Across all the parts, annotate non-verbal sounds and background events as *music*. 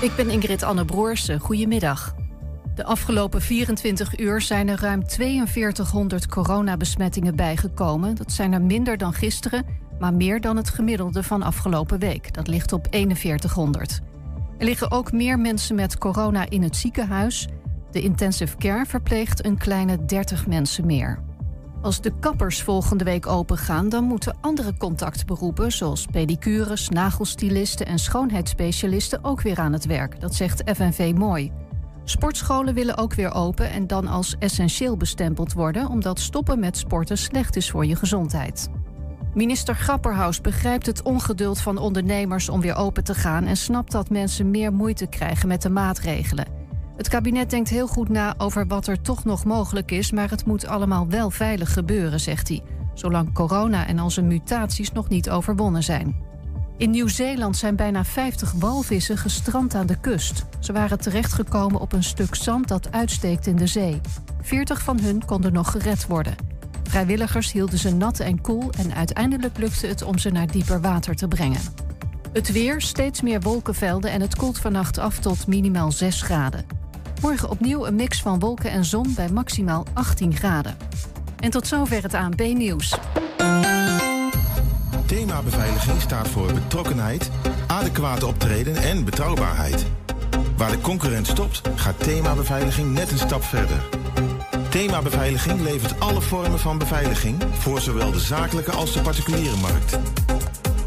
Ik ben Ingrid Anne Broersen. Goedemiddag. De afgelopen 24 uur zijn er ruim 4200 coronabesmettingen bijgekomen. Dat zijn er minder dan gisteren, maar meer dan het gemiddelde van afgelopen week. Dat ligt op 4100. Er liggen ook meer mensen met corona in het ziekenhuis. De intensive care verpleegt een kleine 30 mensen meer. Als de kappers volgende week opengaan, dan moeten andere contactberoepen, zoals pedicures, nagelstilisten en schoonheidsspecialisten, ook weer aan het werk. Dat zegt FNV Mooi. Sportscholen willen ook weer open en dan als essentieel bestempeld worden, omdat stoppen met sporten slecht is voor je gezondheid. Minister Grapperhaus begrijpt het ongeduld van ondernemers om weer open te gaan en snapt dat mensen meer moeite krijgen met de maatregelen. Het kabinet denkt heel goed na over wat er toch nog mogelijk is, maar het moet allemaal wel veilig gebeuren, zegt hij, zolang corona en zijn mutaties nog niet overwonnen zijn. In Nieuw-Zeeland zijn bijna 50 walvissen gestrand aan de kust. Ze waren terechtgekomen op een stuk zand dat uitsteekt in de zee. 40 van hun konden nog gered worden. Vrijwilligers hielden ze nat en koel en uiteindelijk lukte het om ze naar dieper water te brengen. Het weer, steeds meer wolkenvelden en het koelt vannacht af tot minimaal 6 graden. Morgen opnieuw een mix van wolken en zon bij maximaal 18 graden. En tot zover het ANP-nieuws. Thema beveiliging staat voor betrokkenheid, adequate optreden en betrouwbaarheid. Waar de concurrent stopt, gaat thema beveiliging net een stap verder. Thema beveiliging levert alle vormen van beveiliging voor zowel de zakelijke als de particuliere markt.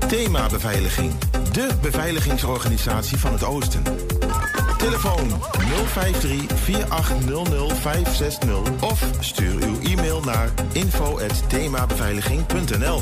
Thema beveiliging, de beveiligingsorganisatie van het Oosten. Telefoon 053 4800 560 of stuur uw e-mail naar info@themabeveiliging.nl.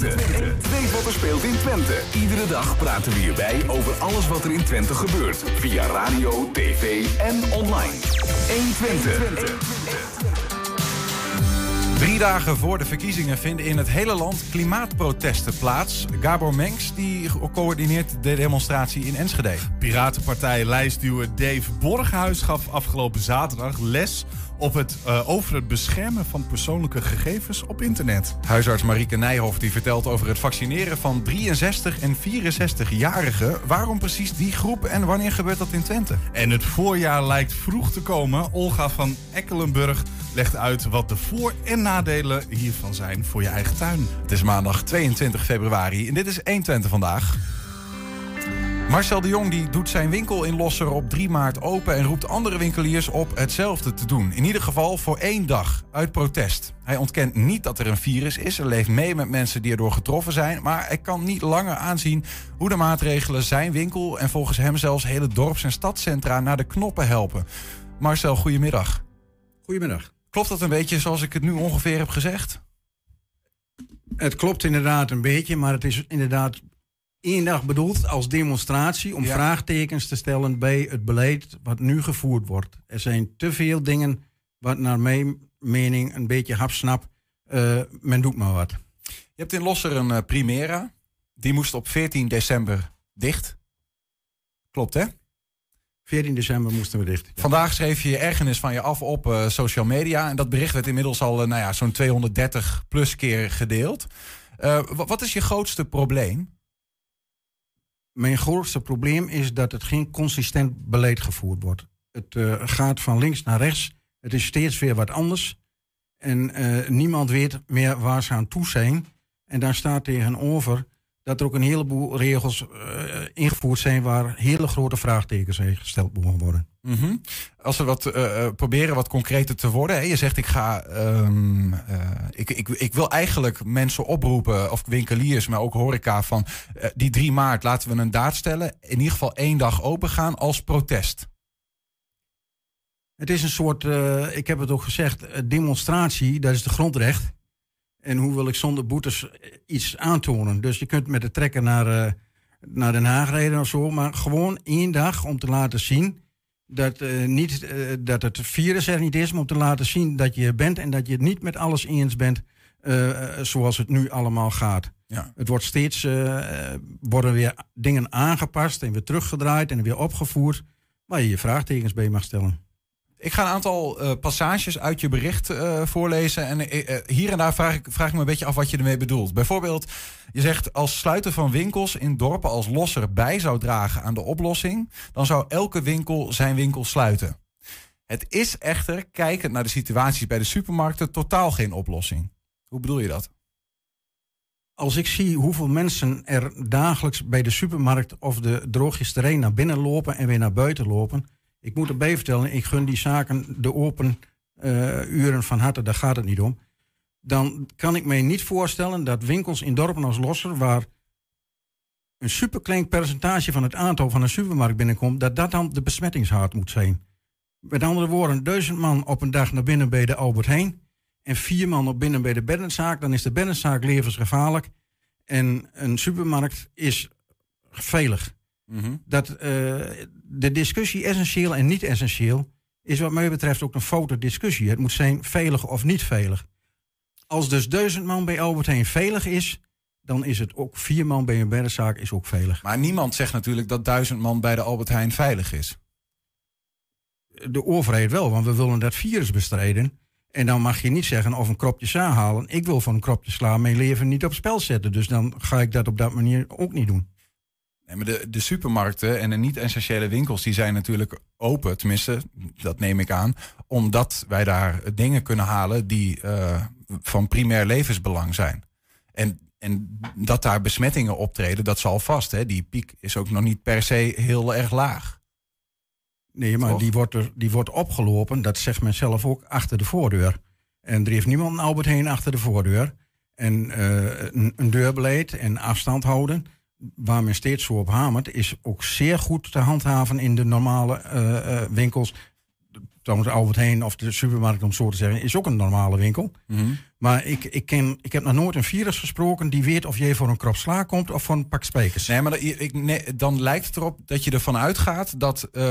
120. Weet wat er speelt in Twente. Iedere dag praten we hierbij over alles wat er in Twente gebeurt. Via radio, tv en online. 120. Drie dagen voor de verkiezingen vinden in het hele land klimaatprotesten plaats. Gabor Mengs die coördineert de demonstratie in Enschede. Piratenpartij lijstduwer Dave Borghuis gaf afgelopen zaterdag les op het, uh, over het beschermen van persoonlijke gegevens op internet. Huisarts Marieke Nijhoff die vertelt over het vaccineren van 63 en 64-jarigen. Waarom precies die groep en wanneer gebeurt dat in Twente? En het voorjaar lijkt vroeg te komen. Olga van Ekkelenburg legt uit wat de voor- en nadelen hiervan zijn voor je eigen tuin. Het is maandag 22 februari en dit is 120 vandaag. Marcel de Jong die doet zijn winkel in Losser op 3 maart open en roept andere winkeliers op hetzelfde te doen. In ieder geval voor één dag, uit protest. Hij ontkent niet dat er een virus is. Hij leeft mee met mensen die erdoor getroffen zijn. Maar hij kan niet langer aanzien hoe de maatregelen zijn winkel en volgens hem zelfs hele dorps- en stadcentra naar de knoppen helpen. Marcel, goedemiddag. Goedemiddag. Klopt dat een beetje zoals ik het nu ongeveer heb gezegd? Het klopt inderdaad een beetje, maar het is inderdaad één dag bedoeld als demonstratie om Ja. vraagtekens te stellen bij het beleid wat nu gevoerd wordt. Er zijn te veel dingen wat naar mijn mening een beetje hapsnap. eh men doet maar wat. Je hebt in Losser een eh, Primera. Die moest op 14 december dicht. Klopt, hè? 14 december moesten we dicht. Vandaag schreef je je ergernis van je af op eh, social media. En dat bericht werd inmiddels al nou ja, zo'n 230 plus keer gedeeld. Wa- wat is je grootste probleem? Mijn grootste probleem is dat het geen consistent beleid gevoerd wordt. Het eh, gaat van links naar rechts. Het is steeds weer wat anders. En eh, niemand weet meer waar ze aan toe zijn. En daar staat tegenover dat er ook een heleboel regels eh, ingevoerd zijn waar hele grote vraagtekens heen gesteld mogen worden. Mhm. Als we wat eh, eh, proberen wat concreter te worden. Hè? Je zegt ik ga. ehm, eh, ik, ik, ik wil eigenlijk mensen oproepen, of winkeliers, maar ook horeca, van die 3 maart laten we een daad stellen. In ieder geval één dag open gaan als protest. Het is een soort, ik heb het ook gezegd, demonstratie, dat is de grondrecht. En hoe wil ik zonder boetes eh, iets aantonen? Dus je kunt met de trekker naar, eh, naar Den Haag rijden of zo. Maar gewoon één dag om te laten zien dat, eh, niet, dat het virus er niet is, maar om te laten zien dat je er bent en dat je het niet met alles eens bent zoals het nu allemaal gaat. Ja. Het wordt steeds, worden weer dingen aangepast en weer teruggedraaid en weer opgevoerd waar je je vraagtekens bij mag stellen. Ik ga een aantal eh, passages uit je bericht eh, voorlezen. En eh, hier en daar vraag ik, vraag ik me een beetje af wat je ermee bedoelt. Bijvoorbeeld, je zegt als sluiten van winkels in dorpen als Losser bij zou dragen aan de oplossing, dan zou elke winkel zijn winkel sluiten. Het is echter, kijkend naar de situaties bij de supermarkten, totaal geen oplossing. Hoe bedoel je dat? Als ik zie hoeveel mensen er dagelijks bij de supermarkt of de drooggisterij naar binnen lopen en weer naar buiten lopen. Ik moet erbij vertellen, ik gun die zaken de open eh, uren van harte, daar gaat het niet om. Dan kan ik mij niet voorstellen dat winkels in dorpen als Losser, waar een superklein percentage van het aantal van een supermarkt binnenkomt, dat dat dan de besmettingshaard moet zijn. Met andere woorden, duizend man op een dag naar binnen bij de Albert Heijn en vier man op binnen bij de beddenzaak, dan is de beddenzaak levensgevaarlijk en een supermarkt is veilig. Dat eh, de discussie essentieel en niet essentieel is wat mij betreft ook een foute discussie. Het moet zijn veilig of niet veilig. Als dus duizend man bij Albert Heijn veilig is, dan is het ook vier man bij een beddenzaak is ook veilig. Maar niemand zegt natuurlijk dat duizend man bij de Albert Heijn veilig is. De overheid wel, want we willen dat virus bestrijden. En dan mag je niet zeggen of een kropje sla halen. Ik wil van een kropje sla mijn leven niet op spel zetten. Dus dan ga ik dat op dat manier ook niet doen. Nee, maar de, de supermarkten en de niet-essentiële winkels die zijn natuurlijk open, tenminste, dat neem ik aan, omdat wij daar dingen kunnen halen die eh, van primair levensbelang zijn. En, en dat daar besmettingen optreden, dat zal vast. Hè? Die piek is ook nog niet per se heel erg laag. Nee, maar Toch? die wordt, er, die wordt opgelopen, dat zegt men zelf ook, achter de voordeur. En er heeft niemand een Albert Heijn achter de voordeur. En eh, een, een deurbeleid en afstand houden, waar men steeds zo op hamert, is ook zeer goed te handhaven in de normale eh, winkels. Trouwens, Albert Heijn of de supermarkt, om zo te zeggen, is ook een normale winkel. Maar ik, ik, ken, ik heb nog nooit een virus gesproken die weet of jij voor een krop sla komt of voor een pak spijkers. Nee, maar dat- ik, nee, dan lijkt het erop dat je ervan uitgaat dat eh,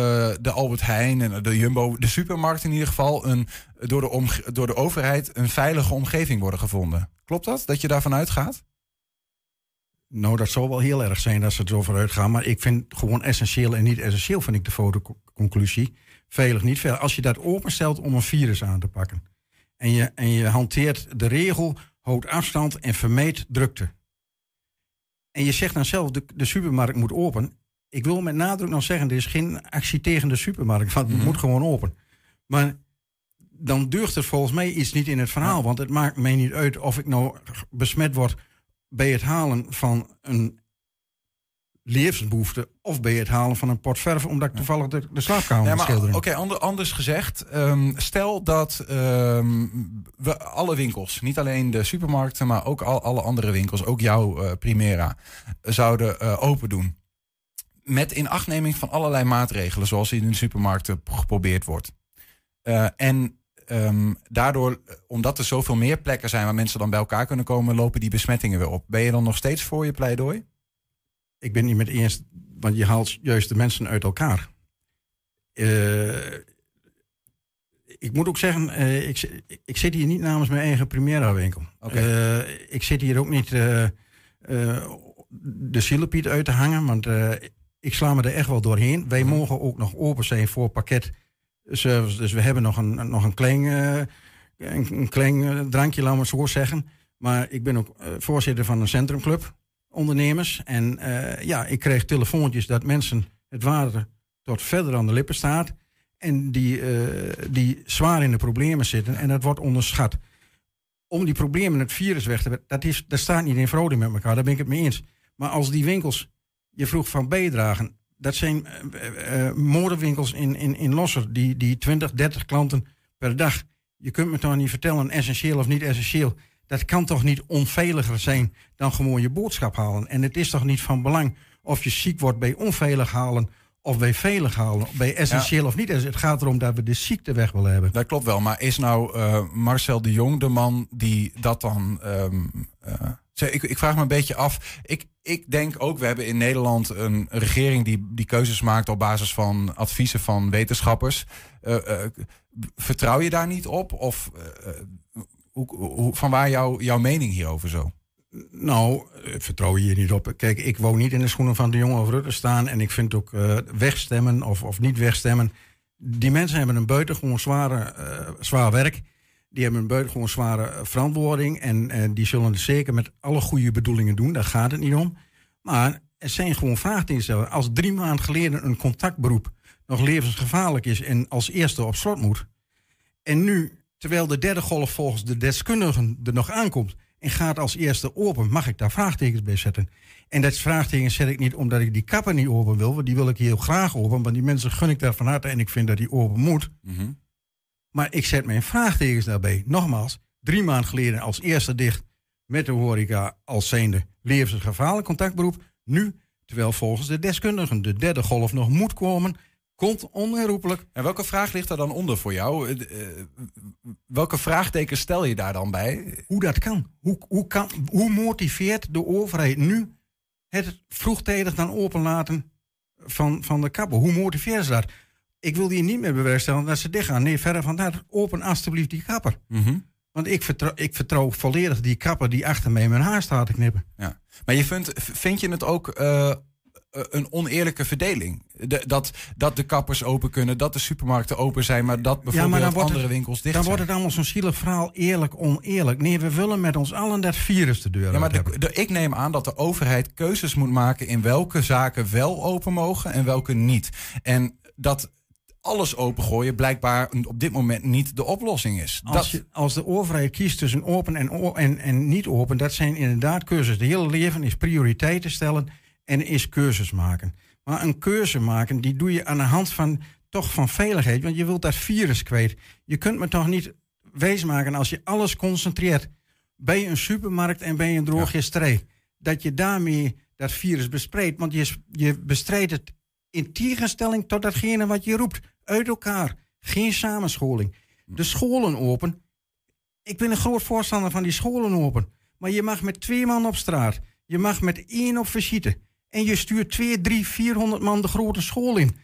de Albert Heijn en de Jumbo, de supermarkt in ieder geval, een, door, de door de overheid een veilige omgeving worden gevonden. Klopt dat? Dat je daarvan uitgaat? Nou, dat zal wel heel erg zijn dat ze het zo vooruit gaan. Maar ik vind gewoon essentieel en niet essentieel, vind ik de fotoconclusie. Veilig, niet veilig. Als je dat openstelt om een virus aan te pakken. En je, en je hanteert de regel, houd afstand en vermijd drukte. En je zegt dan zelf, de, de supermarkt moet open. Ik wil met nadruk nog zeggen, er is geen actie tegen de supermarkt. Want het moet gewoon open. Maar dan deugt er volgens mij iets niet in het verhaal. Want het maakt mij niet uit of ik nou besmet word bij het halen van een levensbehoefte of bij het halen van een pot verf omdat ik toevallig de, de slaapkamer maar schilderen. oké, ander- anders gezegd. ehm, stel dat ehm, we alle winkels, niet alleen de supermarkten, maar ook al, alle andere winkels, ook jouw eh, Primera, zouden eh, open doen. Met inachtneming van allerlei maatregelen, zoals in de supermarkten geprobeerd wordt. Eh, en ehm, daardoor, omdat er zoveel meer plekken zijn waar mensen dan bij elkaar kunnen komen, lopen die besmettingen weer op. Ben je dan nog steeds voor je pleidooi? Ik ben niet met eens, want je haalt juist de mensen uit elkaar. Eh, ik moet ook zeggen, eh, ik, ik zit hier niet namens mijn eigen Primera winkel. Oké. Eh, ik zit hier ook niet de zielepiet uit te hangen, want ik sla me er echt wel doorheen. Wij mogen ook nog open zijn voor pakketservice. Dus we hebben nog een, nog een klein, eh, een, een eh, drankje, we het zo zeggen. Maar ik ben ook eh, voorzitter van een centrumclub ondernemers. En eh, ja, ik kreeg telefoontjes dat mensen het water tot verder aan de lippen staat. En die, eh, die zwaar in de problemen zitten. En dat wordt onderschat. Om die problemen, het virus weg te dat, is, dat staat niet in verhouding met elkaar. Daar ben ik het mee eens. Maar als die winkels, je vroeg van bijdragen. Dat zijn eh, modewinkels in, in, in Losser, die, die 20, 30 klanten per dag. Je kunt me toch niet vertellen, essentieel of niet essentieel. Dat kan toch niet onveiliger zijn dan gewoon je boodschap halen. En het is toch niet van belang of je ziek wordt bij onveilig halen of bij veilig halen, bij essentieel of niet. Het gaat erom dat we de ziekte weg willen hebben. Dat klopt wel, maar is nou Marcel de Jong de man die dat dan ehm, eh, ik, ik vraag me een beetje af. Ik, ik denk ook, we hebben in Nederland een regering die, die keuzes maakt op basis van adviezen van wetenschappers. Eh, eh, vertrouw je daar niet op? Of eh, hoe, hoe, van waar jouw jouw mening hierover zo? Nou, vertrouw je hier niet op. Kijk, ik wou niet in de schoenen van de jongen of Rutte staan. En ik vind ook wegstemmen of, of niet wegstemmen. Die mensen hebben een buitengewoon zware, zwaar werk. Die hebben een buitengewoon zware eh, verantwoording. En eh, die zullen het zeker met alle goede bedoelingen doen. Daar gaat het niet om. Maar er zijn gewoon vraagtekens. Als drie maanden geleden een contactberoep nog levensgevaarlijk is en als eerste op slot moet. En nu, terwijl de derde golf volgens de deskundigen er nog aankomt en gaat als eerste open, mag ik daar vraagtekens bij zetten. En dat vraagtekens zet ik niet omdat ik die kappen niet open wil, want die wil ik heel graag open, want die mensen gun ik daar van harte en ik vind dat die open moet. Maar ik zet mijn vraagtekens daarbij. Nogmaals, drie maanden geleden als eerste dicht met de horeca als zijnde levensgevaarlijk contactberoep. Nu, terwijl volgens de deskundigen de derde golf nog moet komen, komt onherroepelijk. En welke vraag ligt er dan onder voor jou? Eh, eh, welke vraagtekens stel je daar dan bij? Hoe dat kan. Hoe, hoe, kan, hoe motiveert de overheid nu het vroegtijdig dan openlaten van, van de kappen? Hoe motiveert ze dat? Ik wil hier niet meer bewerkstelligen dat ze dicht gaan. Nee, verder van dat. Open alstublieft die kapper. Want ik vertrouw, ik vertrouw volledig die kapper die achter mij mijn haar staat te knippen. Ja. Maar je vindt, vind je het ook eh, eh, een oneerlijke verdeling? De- dat, dat de kappers open kunnen, dat de supermarkten open zijn, maar dat bijvoorbeeld dan wordt andere het- winkels dicht Dan zijn. wordt het allemaal zo'n zielig verhaal, eerlijk, oneerlijk. Nee, we willen met ons allen dat virus de deur Ja, maar de, de- ik neem aan dat de overheid keuzes moet maken in welke zaken wel open mogen en welke niet. En dat alles opengooien blijkbaar op dit moment niet de oplossing is. Als, dat, je, als de overheid kiest tussen open en, o- en, en niet open, dat zijn inderdaad keuzes. De hele leven is prioriteiten stellen en is keuzes maken. Maar een keuze maken, die doe je aan de hand van toch van veiligheid. Want je wilt dat virus kwijt. Je kunt me toch niet wijsmaken als je alles concentreert bij een supermarkt en bij een drogisterij. Dat je daarmee dat virus bestrijdt. Want je, je bestrijdt het in tegenstelling tot datgene wat je roept. Uit elkaar. Geen samenscholing. De scholen open. Ik ben een groot voorstander van die scholen open. Maar je mag met twee man op straat. Je mag met één op visite. En je stuurt twee, drie, vierhonderd man de grote school in.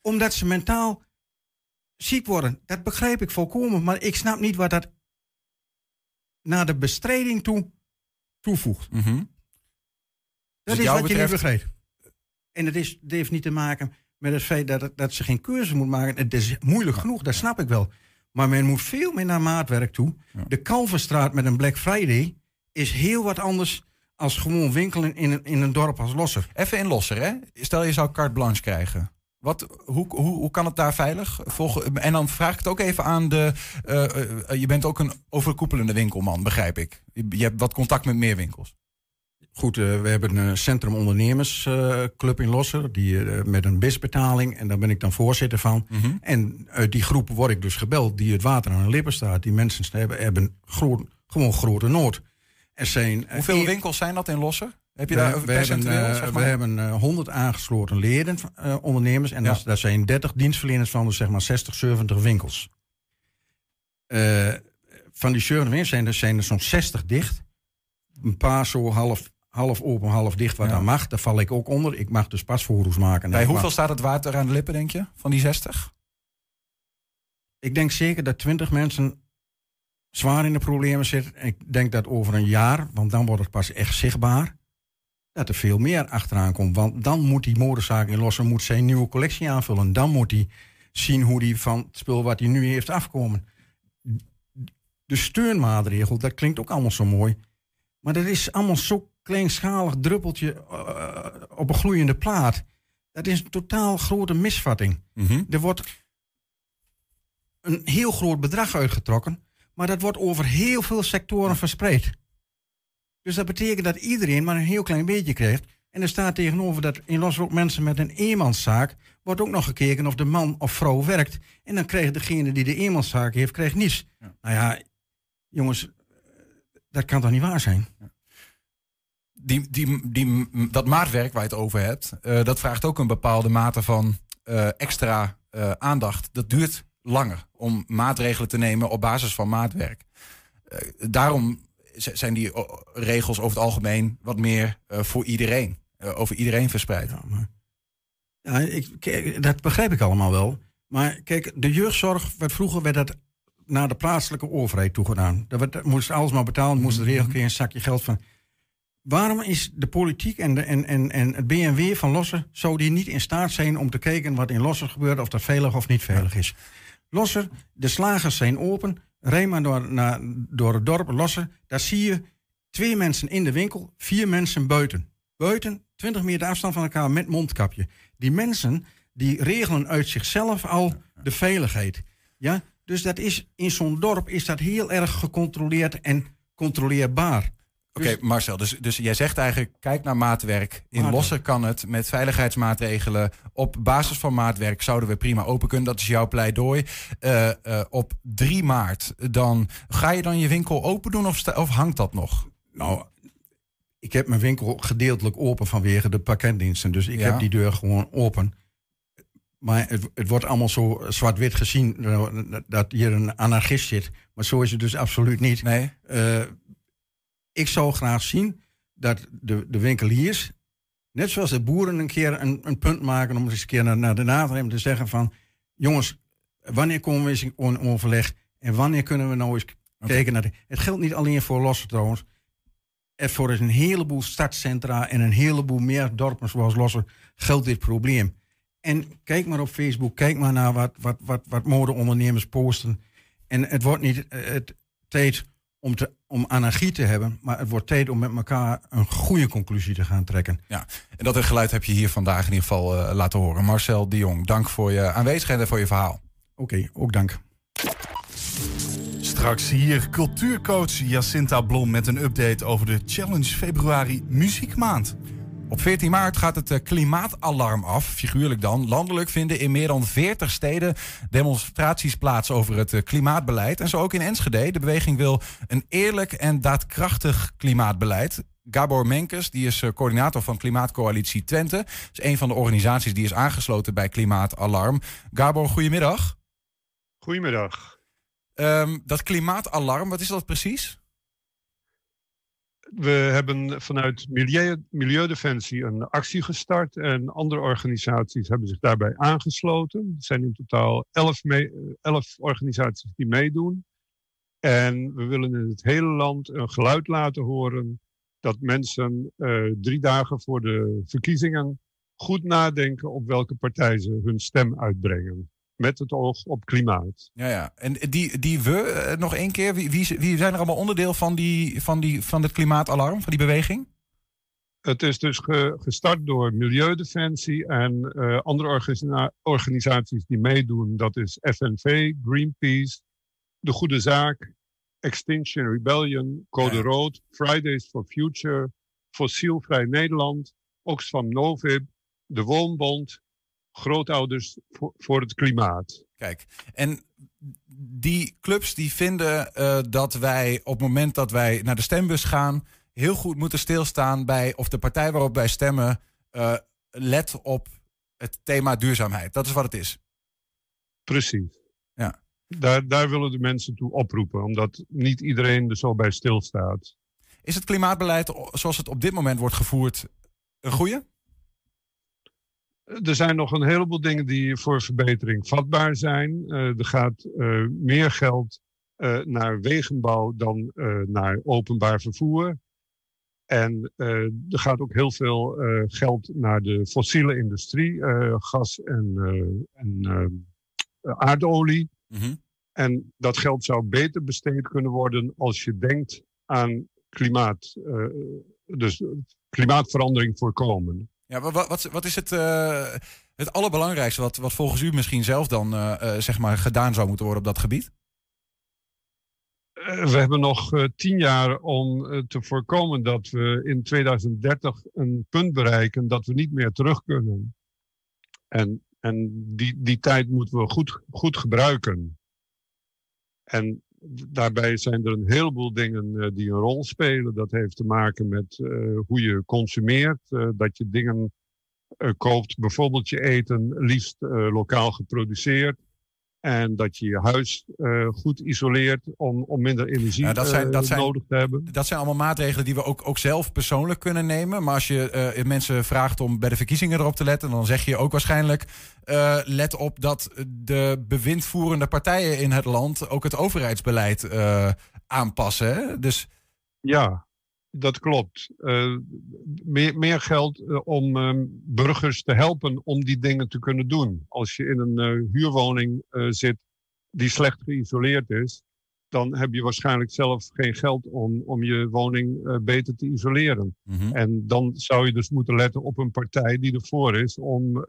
Omdat ze mentaal ziek worden. Dat begrijp ik volkomen. Maar ik snap niet wat dat naar de bestrijding toe toevoegt. Mhm. Dat wat is wat je niet begrijpt. En het, is, het heeft niet te maken met het feit dat, dat ze geen keuze moet maken. Het is moeilijk genoeg, dat snap ik wel. Maar men moet veel meer naar maatwerk toe. De Kalverstraat met een Black Friday is heel wat anders als gewoon winkelen in een, in een dorp als Losser. Even in Losser, hè? Stel je zou carte blanche krijgen. Wat, hoe, hoe, hoe kan het daar veilig? Volg, en dan vraag ik het ook even aan de. eh, eh, je bent ook een overkoepelende winkelman, begrijp ik. Je, je hebt wat contact met meer winkels. Goed, eh, we hebben een Centrum Ondernemersclub in Losser, die, eh, met een BIS-betaling. En daar ben ik dan voorzitter van. En uit die groep word ik dus gebeld, die het water aan de lippen staat. Die mensen hebben, hebben groot, gewoon grote nood. Er zijn, eh, Hoeveel één- winkels zijn dat in Losser? Heb je we, daar we hebben, eh, we hebben eh, 100 aangesloten leden, eh, ondernemers. En Ja. daar zijn 30 dienstverleners van, dus zeg maar 60, 70 winkels. Eh, van die 70 winkels zijn er, zijn er zo'n 60 dicht. Een paar zo half, half open, half dicht, wat Ja. daar mag. Daar val ik ook onder. Ik mag dus pasfoto's maken. Bij hoeveel mag- staat het water aan de lippen, denk je? Van die 60? Ik denk zeker dat 20 mensen zwaar in de problemen zitten. En ik denk dat over een jaar, want dan wordt het pas echt zichtbaar, dat er veel meer achteraan komt. Want dan moet die modezaak in Lossen moet zijn nieuwe collectie aanvullen. Dan moet hij zien hoe hij van het spul wat hij nu heeft afkomen. De steunmaatregel, dat klinkt ook allemaal zo mooi. Maar dat is allemaal zo kleinschalig druppeltje eh, op een gloeiende plaat. Dat is een totaal grote misvatting. Er wordt een heel groot bedrag uitgetrokken, maar dat wordt over heel veel sectoren verspreid. Dus dat betekent dat iedereen maar een heel klein beetje krijgt. En er staat tegenover dat in Los ook mensen met een eenmanszaak wordt ook nog gekeken of de man of vrouw werkt. En dan krijgt degene die de eenmanszaak heeft, krijgt niets. Nou ja, jongens, dat kan toch niet waar zijn? Die, die, die, dat maatwerk waar je het over hebt, eh, dat vraagt ook een bepaalde mate van eh, extra eh, aandacht. Dat duurt langer om maatregelen te nemen op basis van maatwerk. Daarom zijn die regels over het algemeen wat meer voor iedereen. over iedereen verspreid. Ja, maar, ja ik, kijk, dat begrijp ik allemaal wel. Maar kijk, de jeugdzorg, werd vroeger werd dat naar de plaatselijke overheid toegedaan. Dat, werd, dat moest alles maar betalen, moest de regel kreeg een zakje geld van. Waarom is de politiek en, de, en, en, en het BMW van Losser, zou die niet in staat zijn om te kijken wat in Losser gebeurt, of dat veilig of niet veilig is? Losser, de slagers zijn open, rij maar door, naar, door het dorp Losser, daar zie je twee mensen in de winkel, vier mensen buiten. Buiten, 20 meter afstand van elkaar met mondkapje. Die mensen, die regelen uit zichzelf al de veiligheid. Ja? Dus dat is, in zo'n dorp is dat heel erg gecontroleerd en controleerbaar. Oké, Marcel, dus, dus jij zegt eigenlijk, kijk naar maatwerk. In Maatwerk. Lossen kan het met veiligheidsmaatregelen. Op basis van maatwerk zouden we prima open kunnen. Dat is jouw pleidooi. Eh, eh, op 3 maart, dan ga je dan je winkel open doen of, of hangt dat nog? Nou, ik heb mijn winkel gedeeltelijk open vanwege de pakketdiensten. Dus ik Ja. heb die deur gewoon open. Maar het, het wordt allemaal zo zwart-wit gezien eh, dat hier een anarchist zit. Maar zo is het dus absoluut niet. Nee? Ik zou graag zien dat de, de winkeliers, net zoals de boeren een keer een, een punt maken om eens een keer naar, naar de naderham te zeggen van, jongens, wanneer komen we eens in overleg en wanneer kunnen we nou eens kijken naar de, Het geldt niet alleen voor Lossen trouwens. Er voor een heleboel stadscentra en een heleboel meer dorpen zoals Lossen geldt dit probleem. En kijk maar op Facebook, kijk maar naar wat, wat, wat, wat modeondernemers posten. En het wordt niet eh, het tijd om, te, om anarchie te hebben, maar het wordt tijd om met elkaar een goede conclusie te gaan trekken. Ja, en dat geluid heb je hier vandaag in ieder geval eh, laten horen. Marcel de Jong, dank voor je aanwezigheid en voor je verhaal. Oké, ook dank. Straks hier cultuurcoach Jacinta Blom met een update over de Challenge Februari Muziekmaand. Op 14 maart gaat het eh, klimaatalarm af, figuurlijk dan. Landelijk vinden in meer dan 40 steden demonstraties plaats over het eh, klimaatbeleid. En zo ook in Enschede. De beweging wil een eerlijk en daadkrachtig klimaatbeleid. Gabor Menkes, die is eh, coördinator van Klimaatcoalitie Twente. Is een van de organisaties die is aangesloten bij Klimaatalarm. Gabor, goedemiddag. Goedemiddag. Ehm, dat klimaatalarm, wat is dat precies? We hebben vanuit Milieu, Milieudefensie een actie gestart en andere organisaties hebben zich daarbij aangesloten. Er zijn in totaal elf, mee- elf organisaties die meedoen. En we willen in het hele land een geluid laten horen dat mensen eh, drie dagen voor de verkiezingen goed nadenken op welke partij ze hun stem uitbrengen. Met het oog op klimaat. Ja, ja. En die, die we, eh, nog één keer, wie, wie, wie zijn er allemaal onderdeel van, die, van, die, van het klimaatalarm, van die beweging? Het is dus ge- gestart door Milieudefensie en eh, andere organisa- organisaties die meedoen. Dat is FNV, Greenpeace, De Goede Zaak, Extinction Rebellion, Code Ja. Rood, Fridays for Future, Fossielvrij Nederland, Oxfam Novib, De Woonbond, Grootouders voor, voor het Klimaat. Kijk, en die clubs die vinden eh, dat wij op het moment dat wij naar de stembus gaan, heel goed moeten stilstaan bij of de partij waarop wij stemmen eh, let op het thema duurzaamheid. Dat is wat het is. Precies. Ja. Daar, daar willen de mensen toe oproepen, omdat niet iedereen er zo bij stilstaat. Is het klimaatbeleid zoals het op dit moment wordt gevoerd een goede? Er zijn nog een heleboel dingen die voor verbetering vatbaar zijn. Eh, er gaat eh, meer geld eh, naar wegenbouw dan naar openbaar vervoer. En er gaat ook heel veel geld naar de fossiele industrie, gas en, en aardolie. En dat geld zou beter besteed kunnen worden als je denkt aan klimaat, dus klimaatverandering voorkomen. Ja, wa- wa- wat, wat is het, eh, het allerbelangrijkste wat, wat volgens u misschien zelf dan eh, eh, zeg maar gedaan zou moeten worden op dat gebied? We hebben nog tien jaar om te voorkomen dat we in 2030 een punt bereiken dat we niet meer terug kunnen. En, en die, die tijd moeten we goed, goed gebruiken. En daarbij zijn er een heleboel dingen eh, die een rol spelen. Dat heeft te maken met eh, hoe je consumeert, eh, dat je dingen koopt, bijvoorbeeld je eten, liefst lokaal geproduceerd. En dat je je huis uh, goed isoleert om, om minder energie ja, dat zijn, dat uh, zijn, nodig te hebben. Dat zijn allemaal maatregelen die we ook, ook zelf persoonlijk kunnen nemen. Maar als je uh, mensen vraagt om bij de verkiezingen erop te letten, dan zeg je ook waarschijnlijk: let op dat de bewindvoerende partijen in het land ook het overheidsbeleid aanpassen. Hè? Dus ja, dat klopt. Uh, meer, meer geld uh, om uh, burgers te helpen om die dingen te kunnen doen. Als je in een huurwoning zit die slecht geïsoleerd is, dan heb je waarschijnlijk zelf geen geld om, om je woning beter te isoleren. Mhm. Mm -hmm. En dan zou je dus moeten letten op een partij die ervoor is om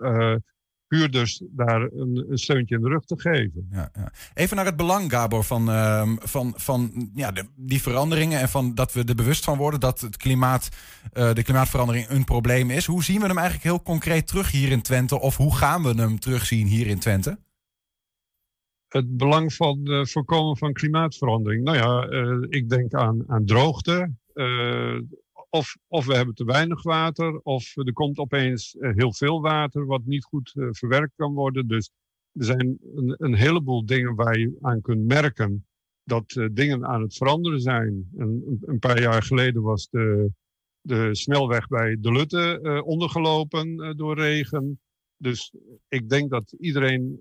huurders daar een, een, steuntje in de rug te geven. Ja, ja. Even naar het belang, Gabor, van, uh, van, van ja, de, die veranderingen en van dat we er bewust van worden dat het klimaat, uh, de klimaatverandering een probleem is. Hoe zien we hem eigenlijk heel concreet terug hier in Twente? Of hoe gaan we hem terugzien hier in Twente? Het belang van het voorkomen van klimaatverandering. Nou ja, uh, ik denk aan, aan droogte. Of, of we hebben te weinig water, of er komt opeens heel veel water wat niet goed uh, verwerkt kan worden. Dus er zijn een, een, heleboel dingen waar je aan kunt merken dat uh, dingen aan het veranderen zijn. En een, paar jaar geleden was de, de snelweg bij De Lutte uh, ondergelopen door regen. Dus ik denk dat iedereen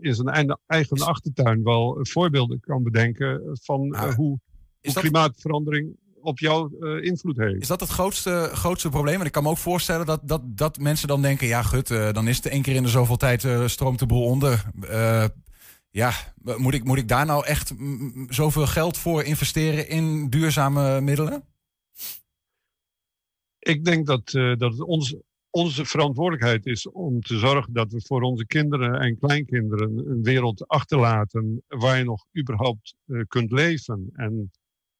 in zijn eigen achtertuin wel voorbeelden kan bedenken van hoe, hoe dat- klimaatverandering op jou uh, invloed heeft. Is dat het grootste, grootste probleem? En ik kan me ook voorstellen dat, dat, dat mensen dan denken... ja, gut, uh, dan is het één keer in de zoveel tijd uh, stroomt de boel onder. Ja, moet ik, moet ik daar nou echt mm, zoveel geld voor investeren in duurzame middelen? Ik denk dat, dat het ons, onze verantwoordelijkheid is om te zorgen dat we voor onze kinderen en kleinkinderen een wereld achterlaten waar je nog überhaupt kunt leven. En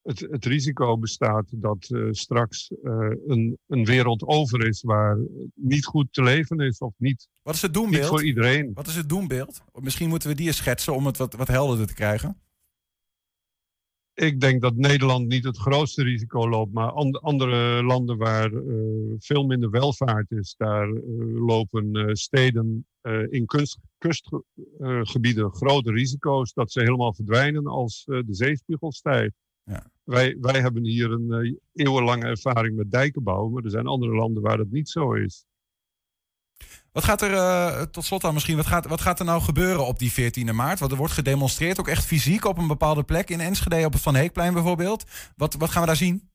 het, het risico bestaat dat uh, straks uh, een, een wereld over is waar niet goed te leven is of niet, Wat is het doembeeld? voor iedereen. Wat is het doembeeld? Misschien moeten we die eens schetsen om het wat, wat helderder te krijgen. Ik denk dat Nederland niet het grootste risico loopt, maar and, andere landen waar uh, veel minder welvaart is, daar lopen steden in kustgebieden grote risico's dat ze helemaal verdwijnen als de zeespiegel stijgt. Ja. Wij, wij hebben hier een eeuwenlange ervaring met dijkenbouw, maar er zijn andere landen waar dat niet zo is. Wat gaat er, uh, tot slot dan misschien, wat gaat, wat gaat er nou gebeuren op die 14e maart? Want er wordt gedemonstreerd, ook echt fysiek op een bepaalde plek in Enschede, op het Van Heekplein bijvoorbeeld. Wat, wat gaan we daar zien?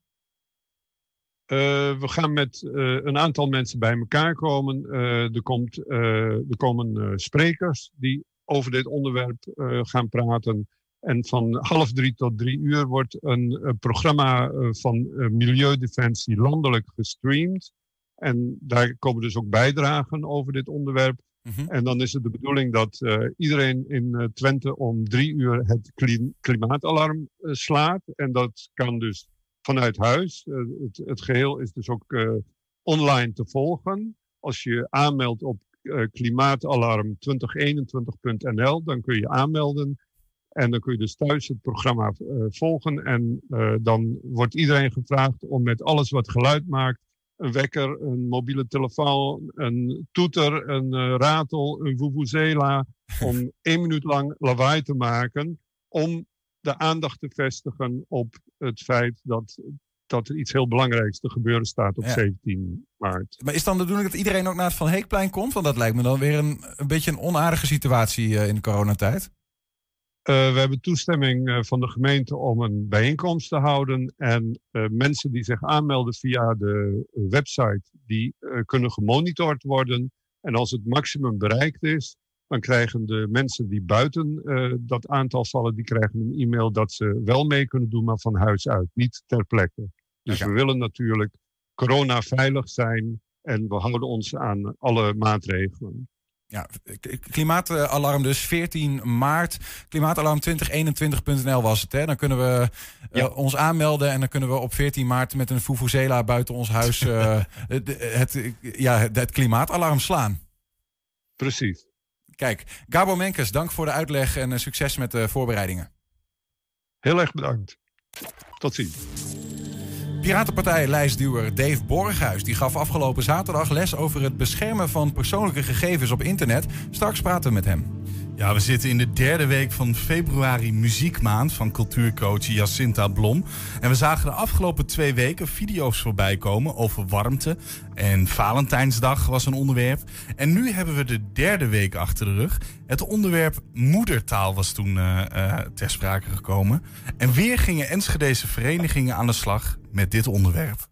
Uh, we gaan met uh, een aantal mensen bij elkaar komen. er, komt, er komen sprekers die over dit onderwerp gaan praten. En van half drie tot drie uur wordt een, een programma van Milieudefensie landelijk gestreamd. En daar komen dus ook bijdragen over dit onderwerp. Mhm. Mm -hmm. En dan is het de bedoeling dat uh, iedereen in uh, Twente om drie uur het kli klimaatalarm uh, slaat. En dat kan dus vanuit huis. Het, het, geheel is dus ook online te volgen. Als je aanmeldt op klimaatalarm2021.nl, dan kun je aanmelden. En dan kun je dus thuis het programma volgen. En dan wordt iedereen gevraagd om met alles wat geluid maakt een wekker, een mobiele telefoon, een toeter, een uh, ratel, een vuvuzela, *laughs* om één minuut lang lawaai te maken, om de aandacht te vestigen op het feit dat, dat er iets heel belangrijks te gebeuren staat op Ja. 17 maart. Maar is dan de bedoeling dat iedereen ook naar het Van Heekplein komt? Want dat lijkt me dan weer een, een beetje een onaardige situatie eh, in de coronatijd. Uh, we hebben toestemming uh, van de gemeente om een bijeenkomst te houden. En uh, mensen die zich aanmelden via de website, die kunnen gemonitord worden. En als het maximum bereikt is, dan krijgen de mensen die buiten dat aantal vallen, die krijgen een e-mail dat ze wel mee kunnen doen, maar van huis uit, niet ter plekke. Dus we willen natuurlijk corona veilig zijn en we houden ons aan alle maatregelen. Ja, klimaatalarm dus 14 maart. Klimaatalarm2021.nl was het. Hè? Dan kunnen we eh, Ja. ons aanmelden en dan kunnen we op 14 maart met een Fufuzela buiten ons huis eh, *laughs* het, het, ja, het, het klimaatalarm slaan. Precies. Kijk, Gabo Menkes, dank voor de uitleg en eh, succes met de voorbereidingen. Heel erg bedankt. Tot ziens. Piratenpartij-lijstduwer Dave Borghuis die gaf afgelopen zaterdag les over het beschermen van persoonlijke gegevens op internet. Straks praten we met hem. Ja, we zitten in de derde week van februari muziekmaand van cultuurcoach Jacinta Blom. En we zagen de afgelopen twee weken video's voorbij komen over warmte. En Valentijnsdag was een onderwerp. En nu hebben we de derde week achter de rug. Het onderwerp moedertaal was toen uh, uh, ter sprake gekomen. En weer gingen Enschedeze verenigingen aan de slag met dit onderwerp.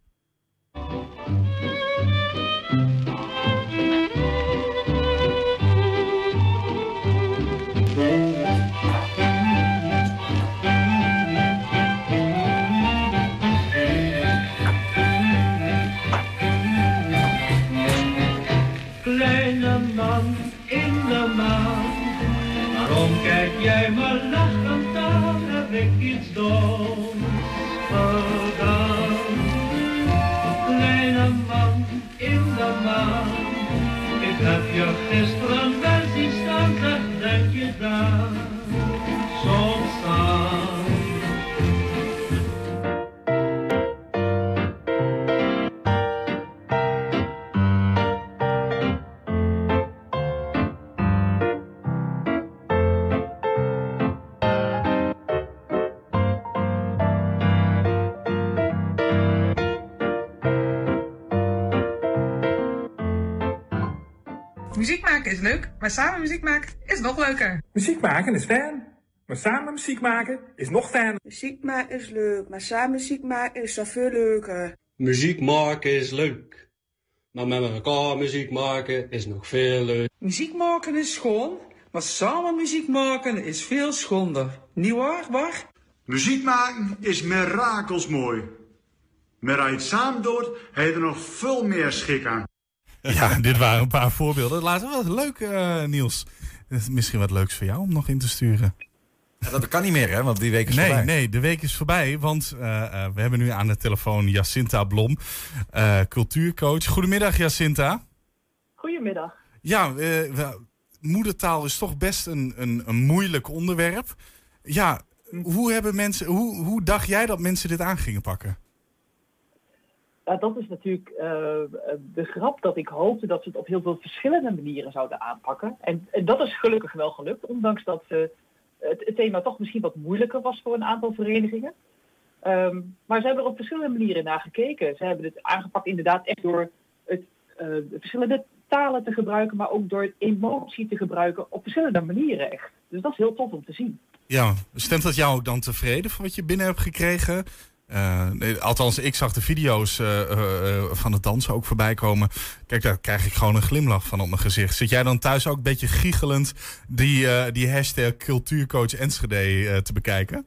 Is leuk, maar samen muziek maken is nog leuker. Muziek maken is fijn, maar samen muziek maken is nog fijner. Muziek maken is leuk, maar samen muziek maken is zoveel leuker. Muziek maken is leuk, maar met elkaar muziek maken is nog veel leuker. Muziek maken is schoon, maar samen muziek maken is veel schonder. Niet waar, Bar? Muziek maken is mirakels mooi. Maar als je het samen doet, heb je er nog veel meer schik aan. *laughs* Ja, dit waren een paar voorbeelden. Laten we wat leuk, uh, Niels. Misschien wat leuks voor jou om nog in te sturen. Ja, dat kan niet meer, hè? Want die week is nee, voorbij. Nee, de week is voorbij. Want uh, uh, we hebben nu aan de telefoon Jacinta Blom, cultuurcoach. Goedemiddag, Jacinta. Goedemiddag. Ja, moedertaal is toch best een, een, een moeilijk onderwerp. Ja, hoe, hebben mensen, hoe, hoe dacht jij dat mensen dit aan gingen pakken? Ja, dat is natuurlijk uh, de grap dat ik hoopte dat ze het op heel veel verschillende manieren zouden aanpakken. En, dat is gelukkig wel gelukt, ondanks dat uh, het, thema toch misschien wat moeilijker was voor een aantal verenigingen. Um, maar ze hebben er op verschillende manieren naar gekeken. Ze hebben het aangepakt inderdaad echt door het, uh, verschillende talen te gebruiken, maar ook door emotie te gebruiken op verschillende manieren echt. Dus dat is heel tof om te zien. Ja, stemt dat jou ook dan tevreden van wat je binnen hebt gekregen? Uh, nee, althans, ik zag de video's uh, uh, van het dansen ook voorbij komen. Kijk, daar krijg ik gewoon een glimlach van op mijn gezicht. Zit jij dan thuis ook een beetje giechelend die, die hashtag cultuurcoach Enschede te bekijken?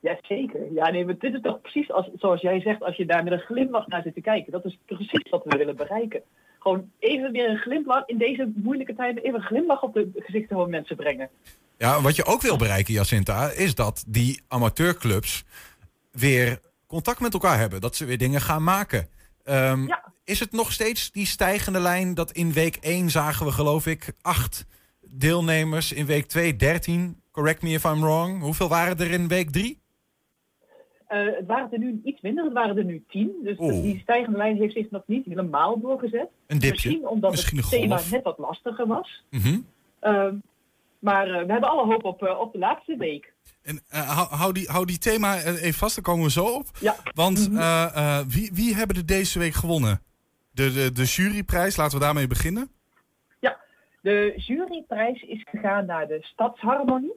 Ja, zeker. Ja, nee, maar dit is toch precies als, zoals jij zegt, als je daar met een glimlach naar zit te kijken. Dat is precies wat we willen bereiken. Gewoon even weer een glimlach, in deze moeilijke tijden, even een glimlach op de gezichten van mensen brengen. Ja, wat je ook wil bereiken, Jacinta, is dat die amateurclubs weer contact met elkaar hebben. Dat ze weer dingen gaan maken. Um, ja. Is het nog steeds die stijgende lijn dat in week 1 zagen we geloof ik acht deelnemers. In week 2 13. Correct me if I'm wrong. Hoeveel waren er in week 3? Uh, het waren er nu iets minder, het waren er nu tien. Dus Oeh. die stijgende lijn heeft zich nog niet helemaal doorgezet. Een dipje. Misschien omdat Misschien het thema net wat lastiger was. Mm -hmm. uh, maar uh, we hebben alle hoop op, uh, op de laatste week. En uh, hou, die, hou die thema even vast, daar komen we zo op. Ja. Want -hmm. wie, wie hebben er deze week gewonnen? De, de, de juryprijs, laten we daarmee beginnen. Ja, de juryprijs is gegaan naar de Stadsharmonie.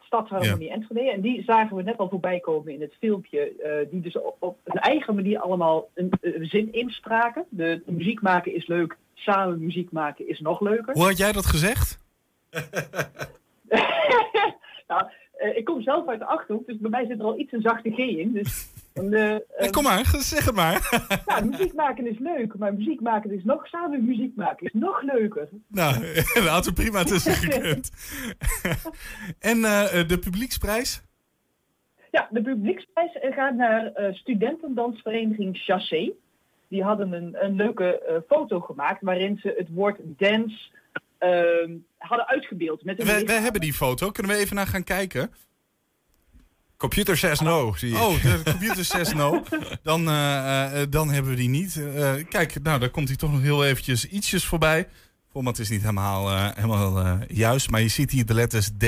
Stadsharmonie ja. Enschede. En die zagen we net al voorbij komen in het filmpje. Uh, die dus op, op een eigen manier allemaal een, een zin inspraken. De, de, muziek maken is leuk, samen muziek maken is nog leuker. Hoe had jij dat gezegd? *laughs* nou, uh, ik kom zelf uit de Achterhoek, dus bij mij zit er al iets een zachte G in. Dus, uh, ja, kom maar, zeg het maar. *laughs* muziek maken is leuk, maar muziek maken is nog, samen muziek maken is nog leuker. Nou, daar had er prima tussen *laughs* gekund. en uh, de publieksprijs? Ja, de publieksprijs gaat naar uh, studentendansvereniging Chassé. Die hadden een, een leuke foto gemaakt waarin ze het woord dance hadden uitgebeeld. Met wij, wij hebben die foto. Kunnen we even naar gaan kijken? Computer says no, zie je. Oh, de *laughs* computer says no. Dan, uh, uh, dan hebben we die niet. Uh, kijk, nou, daar komt hij toch nog heel eventjes ietsjes voorbij. format is niet helemaal, eh, helemaal eh, juist. Maar je ziet hier de letters D,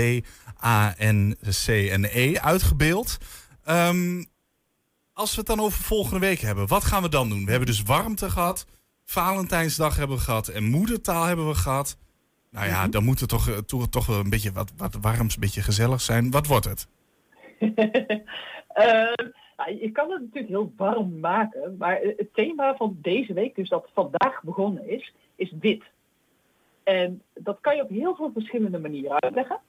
A, N, C en E uitgebeeld. Ehm, als we het dan over volgende week hebben, wat gaan we dan doen? We hebben dus warmte gehad. Valentijnsdag hebben we gehad. En moedertaal hebben we gehad. Nou ja, dan moet het toch, eh, toch, toch wel een beetje wat, wat warms, een beetje gezellig zijn. Wat wordt het? *laughs* Eh, nou, je kan het natuurlijk heel warm maken, maar het thema van deze week, dus dat vandaag begonnen is, is wit. En dat kan je op heel veel verschillende manieren uitleggen.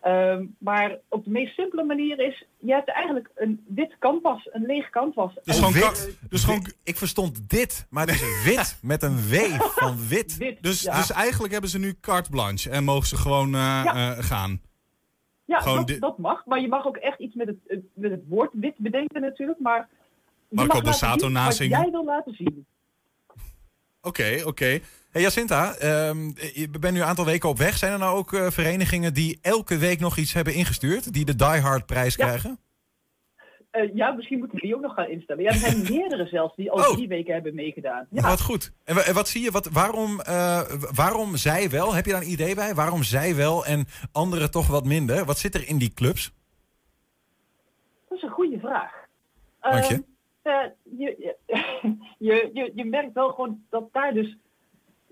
Ehm, maar op de meest simpele manier is, je hebt eigenlijk een wit canvas, een leeg canvas. Dus gewoon wit. Dus gewoon, ik verstond dit, maar het is wit *laughs* met een W van wit. Dus, ja. dus eigenlijk hebben ze nu carte blanche en mogen ze gewoon eh, Ja. eh, gaan. Ja, Gewoon dat, dat mag. Maar je mag ook echt iets met het, eh, met het woord wit bedenken natuurlijk. Maar je Marco mag laten Borsato zien nazingen? Wat jij wil laten zien. Oké, oké. Hey Jacinta, ehm, je bent nu een aantal weken op weg. Zijn er nou ook eh, verenigingen die elke week nog iets hebben ingestuurd? Die de Die Hard prijs krijgen? Eh, ja, misschien moeten we die ook nog gaan instellen. Ja, er zijn *laughs* meerdere zelfs die al Oh. drie weken hebben meegedaan. Ja. Wat goed. En, en wat zie je? Wat, waarom, eh, waarom zij wel? Heb je daar een idee bij? Waarom zij wel en anderen toch wat minder? Wat zit er in die clubs? Dat is een goede vraag. Dank je. Ehm, eh, je, je, *laughs* je, je, je merkt wel gewoon dat daar dus,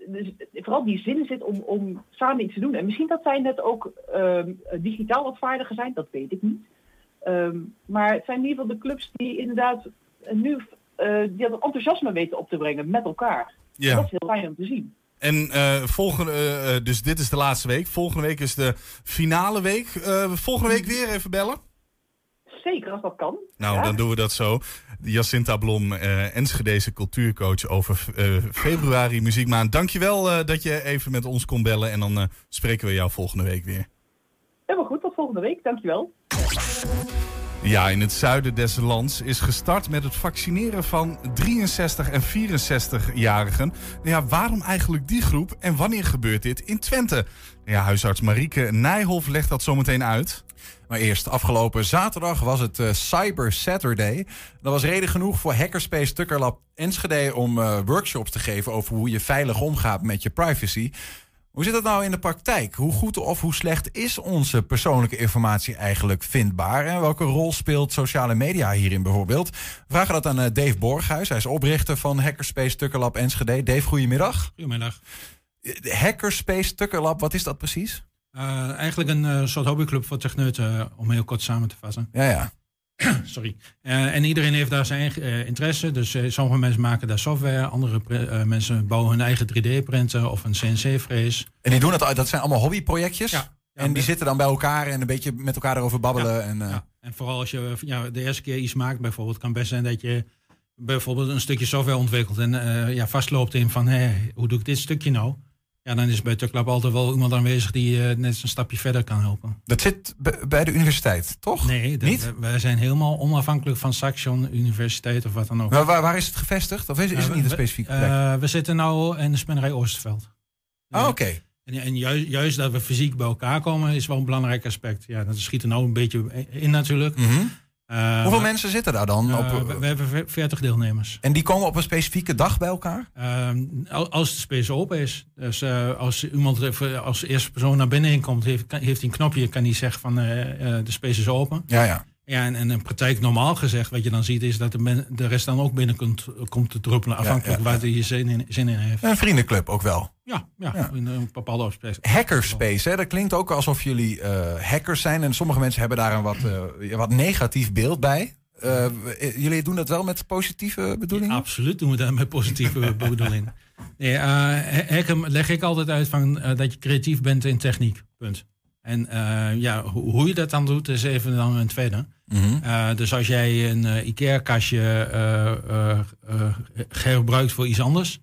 dus vooral die zin zit om, om samen iets te doen. En misschien dat zij net ook ehm, digitaal wat vaardiger zijn, dat weet ik niet. Ehm, maar het zijn in ieder geval de clubs die inderdaad nu eh, die dat enthousiasme weten op te brengen met elkaar. Ja. En Dat is heel fijn om te zien. En eh, volgende, eh, dus dit is de laatste week. Volgende week is de finale week. Volgende week weer even bellen. Zeker als dat kan. Nou, Ja. dan doen we dat zo. Jacinta Blom, eh Enschedeze cultuurcoach over eh, februari muziekmaand. Dankjewel eh dat je even met ons kon bellen. En dan spreken we jou volgende week weer. Helemaal goed, tot volgende week. Dankjewel. Ja, in het zuiden des lands is gestart met het vaccineren van 63 en 64-jarigen. Ja, waarom eigenlijk die groep en wanneer gebeurt dit in Twente? Ja, huisarts Marieke Nijhoff legt dat zometeen uit. Maar eerst, afgelopen zaterdag was het eh, Cyber Saturday. Dat was reden genoeg voor Hackerspace Tukkerlab Enschede om eh, workshops te geven over hoe je veilig omgaat met je privacy. Hoe zit dat nou in de praktijk? Hoe goed of hoe slecht is onze persoonlijke informatie eigenlijk vindbaar? En welke rol speelt sociale media hierin bijvoorbeeld? We vragen dat aan eh, Dave Borghuis. Hij is oprichter van Hackerspace Tukkerlab Enschede. Dave, goedemiddag. Goedemiddag. Hackerspace Tukkerlab, wat is dat precies? Eh, eigenlijk een eh, soort hobbyclub voor techneuten, eh, om heel kort samen te vatten. Ja, ja. *clears throat* Sorry. En iedereen heeft daar zijn eigen interesse. Dus sommige mensen maken daar software, andere mensen bouwen hun eigen 3D-printer of een CNC-frees. En die doen dat, dat zijn allemaal hobbyprojectjes? Ja. en die zitten dan bij elkaar en een beetje met elkaar erover babbelen. Ja, en, ja. En vooral als je ja, de eerste keer iets maakt, bijvoorbeeld, kan best zijn dat je bijvoorbeeld een stukje software ontwikkelt en eh, ja, vastloopt in van hé, hoe doe ik dit stukje nou? Ja, dan is bij Tuklab altijd wel iemand aanwezig die eh, net een stapje verder kan helpen. Dat zit bij de universiteit, toch? Nee, de- Niet? wij zijn helemaal onafhankelijk van Saxion Universiteit of wat dan ook. Maar waar, waar is het gevestigd? Of is, is het niet een specifieke eh, plek? we zitten nou in de spinnerij Oosterveld. Oh, oké. En, en juist, juist dat we fysiek bij elkaar komen is wel een belangrijk aspect. Ja, dat schiet er nou een beetje in natuurlijk. Mhm. Eh, Hoeveel mensen zitten daar dan? Eh, op, we, we hebben ve- 40 deelnemers. en die komen op een specifieke dag bij elkaar? Ehm, al- als de space open is. Dus eh, als iemand als eerste persoon naar binnen komt, heeft, hij een knopje, kan hij zeggen van de space is open. Ja, ja. Ja, en, en in praktijk normaal gezegd, wat je dan ziet, is dat de, men- de rest dan ook binnen komt, komt te druppelen, afhankelijk ja, waar hij zin in, zin in heeft. Een vriendenclub ook wel. Ja, ja, Ja. in een bepaalde aspect. Hackerspace, hè? dat klinkt ook alsof jullie eh, hackers zijn. En sommige mensen hebben daar een wat, eh, wat negatief beeld bij. Eh, jullie doen dat wel met positieve bedoelingen? Absoluut doen we dat met positieve *laughs* bedoeling. Nee, eh, hacken leg ik altijd uit van eh, dat je creatief bent in techniek. Punt. En eh, ja, ho- hoe je dat dan doet, is even dan een tweede. Mhm. Eh, dus als jij een eh, IKEA-kastje gebruikt voor iets anders.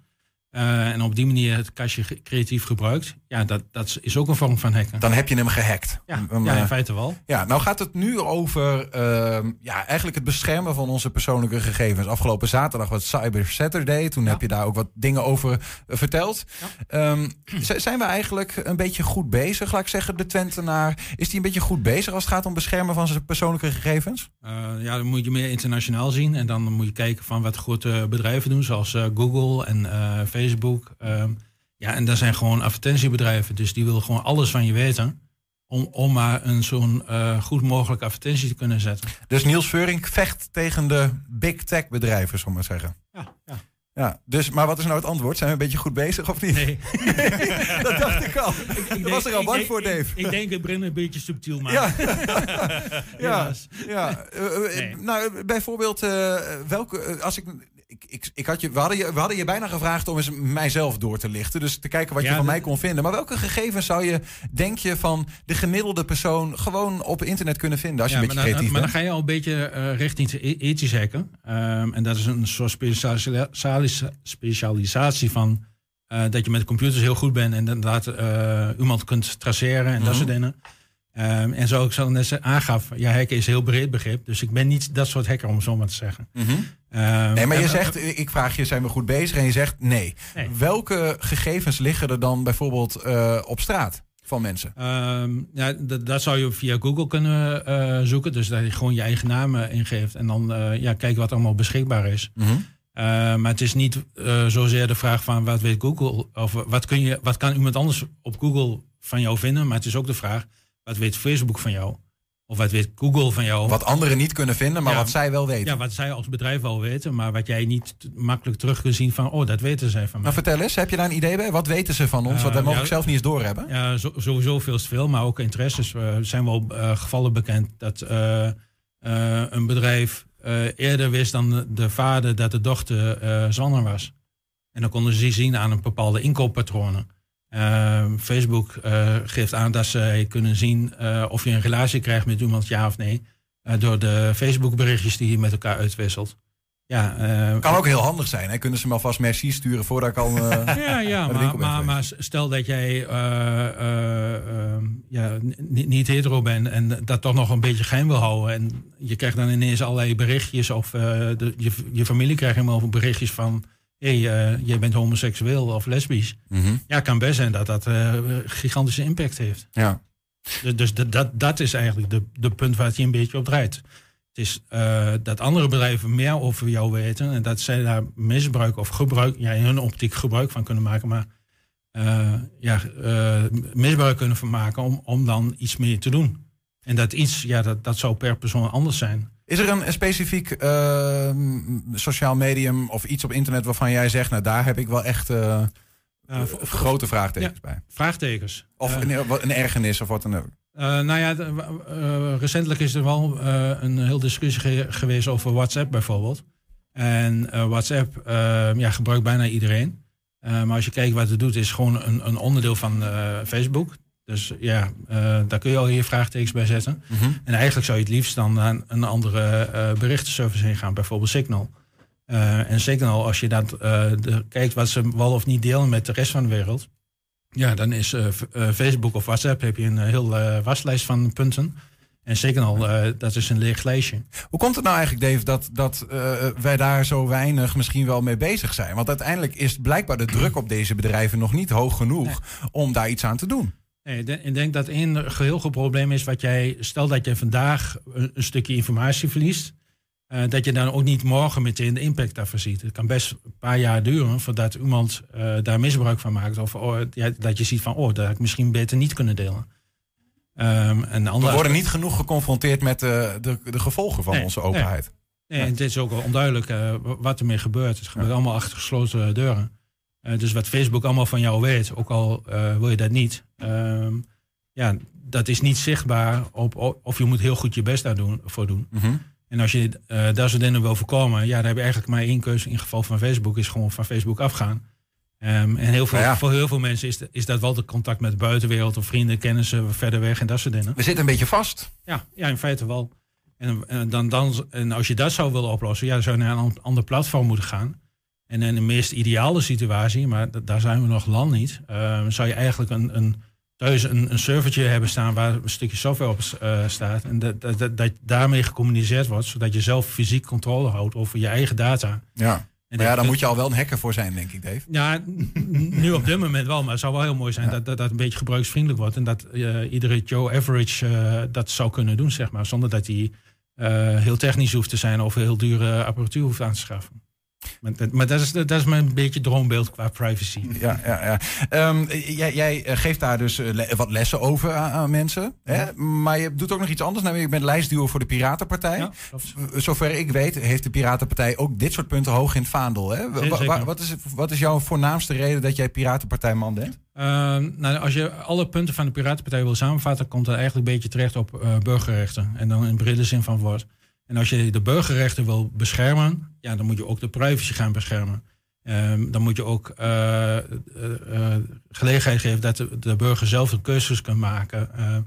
Eh, en op die manier het kastje creatief gebruikt. Ja, dat, dat is ook een vorm van hacken. Dan heb je hem gehackt. Ja, ja, in eh, feite wel. Ja, nou gaat het nu over ehm, ja, eigenlijk het beschermen van onze persoonlijke gegevens. Afgelopen zaterdag was Cyber Saturday. Toen heb je daar ook wat dingen over eh, verteld. Ehm, zijn we eigenlijk een beetje goed bezig, laat ik zeggen, de Twentenaar? Is die een beetje goed bezig als het gaat om beschermen van zijn persoonlijke gegevens? Eh, ja, dan moet je meer internationaal zien. En dan moet je kijken van wat grote bedrijven doen, zoals eh, Google en eh, Facebook. Ehm, Ja, en dat zijn gewoon advertentiebedrijven. Dus die willen gewoon alles van je weten. Om, om maar een zo'n eh, goed mogelijke advertentie te kunnen zetten. Dus Niels Veurink vecht tegen de big tech bedrijven, zal ik maar zeggen. Ja, ja. Ja, dus, maar wat is nou het antwoord? Zijn we een beetje goed bezig of niet? Nee. *laughs* dat dacht ik al. Ik, was er al ik bang denk- voor, Dave. Ik, ik denk het Brin een beetje subtiel Ja. maken. *laughs* ja, Helaas. ja. Eh, eh, Nou, bijvoorbeeld, eh, welke, als ik, ik, ik, ik had je, we, hadden je, we hadden je bijna gevraagd om eens mijzelf door te lichten. Dus te kijken wat je van mij kon vinden. Maar welke gegevens zou je, denk je, van de gemiddelde persoon gewoon op internet kunnen vinden? Als je Ja, een beetje maar dan, creatief maar dan ga je al een beetje eh, richting ethisch hacken. Ehm, en dat is een soort specialisa- specialisatie van eh, dat je met computers heel goed bent en inderdaad eh, iemand kunt traceren en dat Mhm. soort dingen. Ehm, en zo ik net aangaf, ja, hacken is heel breed begrip. Dus ik ben niet dat soort hacker, om zo maar te zeggen. Mhm. Ehm, Nee, maar je zegt, ik vraag je, zijn we goed bezig? En je zegt nee. Nee. Welke gegevens liggen er dan bijvoorbeeld eh, op straat van mensen? Ehm, ja, dat, zou je via Google kunnen eh, zoeken. Dus dat je gewoon je eigen naam eh, ingeeft. En dan eh, ja, kijken wat allemaal beschikbaar is. Mhm. Maar het is niet zozeer de vraag van wat weet Google. Of wat, kun je, wat kan iemand anders op Google van jou vinden. Maar het is ook de vraag, wat weet Facebook van jou? Of wat weet Google van jou? Wat anderen niet kunnen vinden, maar Ja, wat zij wel weten. Ja, wat zij als bedrijf wel weten. Maar wat jij niet makkelijk terug kunt zien van... oh, dat weten zij van mij. Nou, vertel eens, heb je daar een idee bij? Wat weten ze van ons? Eh, wat wij mogelijk ja, zelf niet eens doorhebben? Ja, zo- sowieso veel te veel, maar ook interesses. Eh, Er zijn wel eh, gevallen bekend dat eh, eh, een bedrijf eh, eerder wist dan de- de vader dat de dochter eh zwanger was. En dan konden ze zien aan een bepaalde inkooppatronen. Eh, Facebook eh, geeft aan dat zij kunnen zien eh, of je een relatie krijgt met iemand, ja of nee. eh, door de Facebook berichtjes die je met elkaar uitwisselt. Ja, Kan ook heel handig zijn. Hè? Kunnen ze me alvast merci sturen voordat ik al *laughs* ja, ja maar, maar, maar stel dat jij eh, eh, eh, ja, niet- niet hetero bent en dat toch nog een beetje geheim wil houden. En je krijgt dan ineens allerlei berichtjes of de, je, je familie krijgt helemaal berichtjes van... hé, hey, jij bent homoseksueel of lesbisch. Mhm. Ja, kan best zijn dat dat eh, gigantische impact heeft. Ja. Dus, dus dat, dat, dat is eigenlijk de, de punt waar het je een beetje op draait. Het is eh, dat andere bedrijven meer over jou weten en dat zij daar misbruik of gebruik, ja, in hun optiek gebruik van kunnen maken, maar ja, misbruik kunnen van maken om, om dan iets meer te doen. En dat iets, ja, dat, dat zou per persoon anders zijn. Is er een, specifiek eh, sociaal medium of iets op internet waarvan jij zegt, nou daar heb ik wel echt eh, Eh, grote vraagtekens Ja, bij? Vraagtekens. Of Eh, een, wat- een ergernis of wat dan ook? Eh, nou ja, eh, recentelijk is er wel eh, een heel discussie ge- geweest over WhatsApp bijvoorbeeld. En eh, WhatsApp eh, ja, gebruikt bijna iedereen. Eh, maar als je kijkt wat het doet, is gewoon een, een onderdeel van eh, Facebook. Dus ja, eh, daar kun je al je vraagtekens bij zetten. Mhm. En eigenlijk zou je het liefst dan naar een andere eh, berichtenservice heen gaan, bijvoorbeeld Signal. Eh, en Signal, als je dat, de, kijkt wat ze wel of niet delen met de rest van de wereld. Ja, dan is Facebook of WhatsApp heb je een heel waslijst van punten. En Signal, dat is een leeg lijstje. Hoe komt het nou eigenlijk, Dave, dat, dat wij daar zo weinig misschien wel mee bezig zijn? Want uiteindelijk is blijkbaar de druk op deze bedrijven nog niet hoog genoeg om daar iets aan te doen. Nee, ik denk- dat één geheel groot probleem is wat jij... Stel dat je vandaag een, een stukje informatie verliest... eh, dat je dan ook niet morgen meteen de impact daarvan ziet. Het kan best een paar jaar duren voordat iemand eh, daar misbruik van maakt. Of oh, ja, dat je ziet van, oh, dat had ik misschien beter niet kunnen delen. Ehm, en de We andere worden niet genoeg geconfronteerd met de, de, de gevolgen van Nee, onze nee. openheid. Nee, en het is ook wel onduidelijk eh, wat ermee gebeurt. Het gebeurt allemaal achter gesloten deuren. Eh, dus wat Facebook allemaal van jou weet, ook al eh, wil je dat niet, ehm, ja, dat is niet zichtbaar op, of je moet heel goed je best daar doen, voor doen. Mhm. En als je eh dat soort dingen wil voorkomen, ja, dan heb je eigenlijk maar één keuze in geval van Facebook, is gewoon van Facebook afgaan. Ehm, en heel veel, Nou ja. voor heel veel mensen is, de- is dat wel de contact met de buitenwereld of vrienden, kennissen verder weg en dat soort dingen. We zitten een beetje vast. Ja, ja in feite wel. En, en, dan, dan, en als je dat zou willen oplossen, ja, dan zou je naar een ander platform moeten gaan. En in de meest ideale situatie, maar da- daar zijn we nog lang niet, eh, zou je eigenlijk een, een, thuis een, een servertje hebben staan waar een stukje software op eh, staat. En dat, dat, dat, dat daarmee gecommuniceerd wordt, zodat je zelf fysiek controle houdt over je eigen data. Ja. En Maar ja, dan moet je al wel een hacker voor zijn, denk ik, Dave. ja, nu op dit moment wel, maar het zou wel heel mooi zijn dat, dat dat een beetje gebruiksvriendelijk wordt. En dat eh, iedere Joe Average eh, dat zou kunnen doen, zeg maar. Zonder dat hij heel technisch hoeft te zijn of heel dure apparatuur hoeft aan te schaffen. Maar, dat- maar dat, is, dat is mijn beetje droombeeld qua privacy. Ja, ja, ja. Ehm, jij, jij eh, geeft daar dus eh, le- wat lessen over aan, aan mensen. Hè? Maar je doet ook nog iets anders. Namelijk, je bent lijstduwer voor de Piratenpartij. Zover ik weet, heeft de Piratenpartij ook dit soort punten hoog in het vaandel. Hè? Wa- wat, is, wat is jouw voornaamste reden dat jij Piratenpartijman bent? Ehm, nou, als je alle punten van de Piratenpartij wil samenvatten, komt dat eigenlijk een beetje terecht op eh, burgerrechten. En dan in brede zin van woord. En als je de burgerrechten wil beschermen, ja, dan moet je ook de privacy gaan beschermen. Ehm, dan moet je ook eh, eh, eh, gelegenheid geven dat de, de burger zelf de keuzes kan maken. Ehm,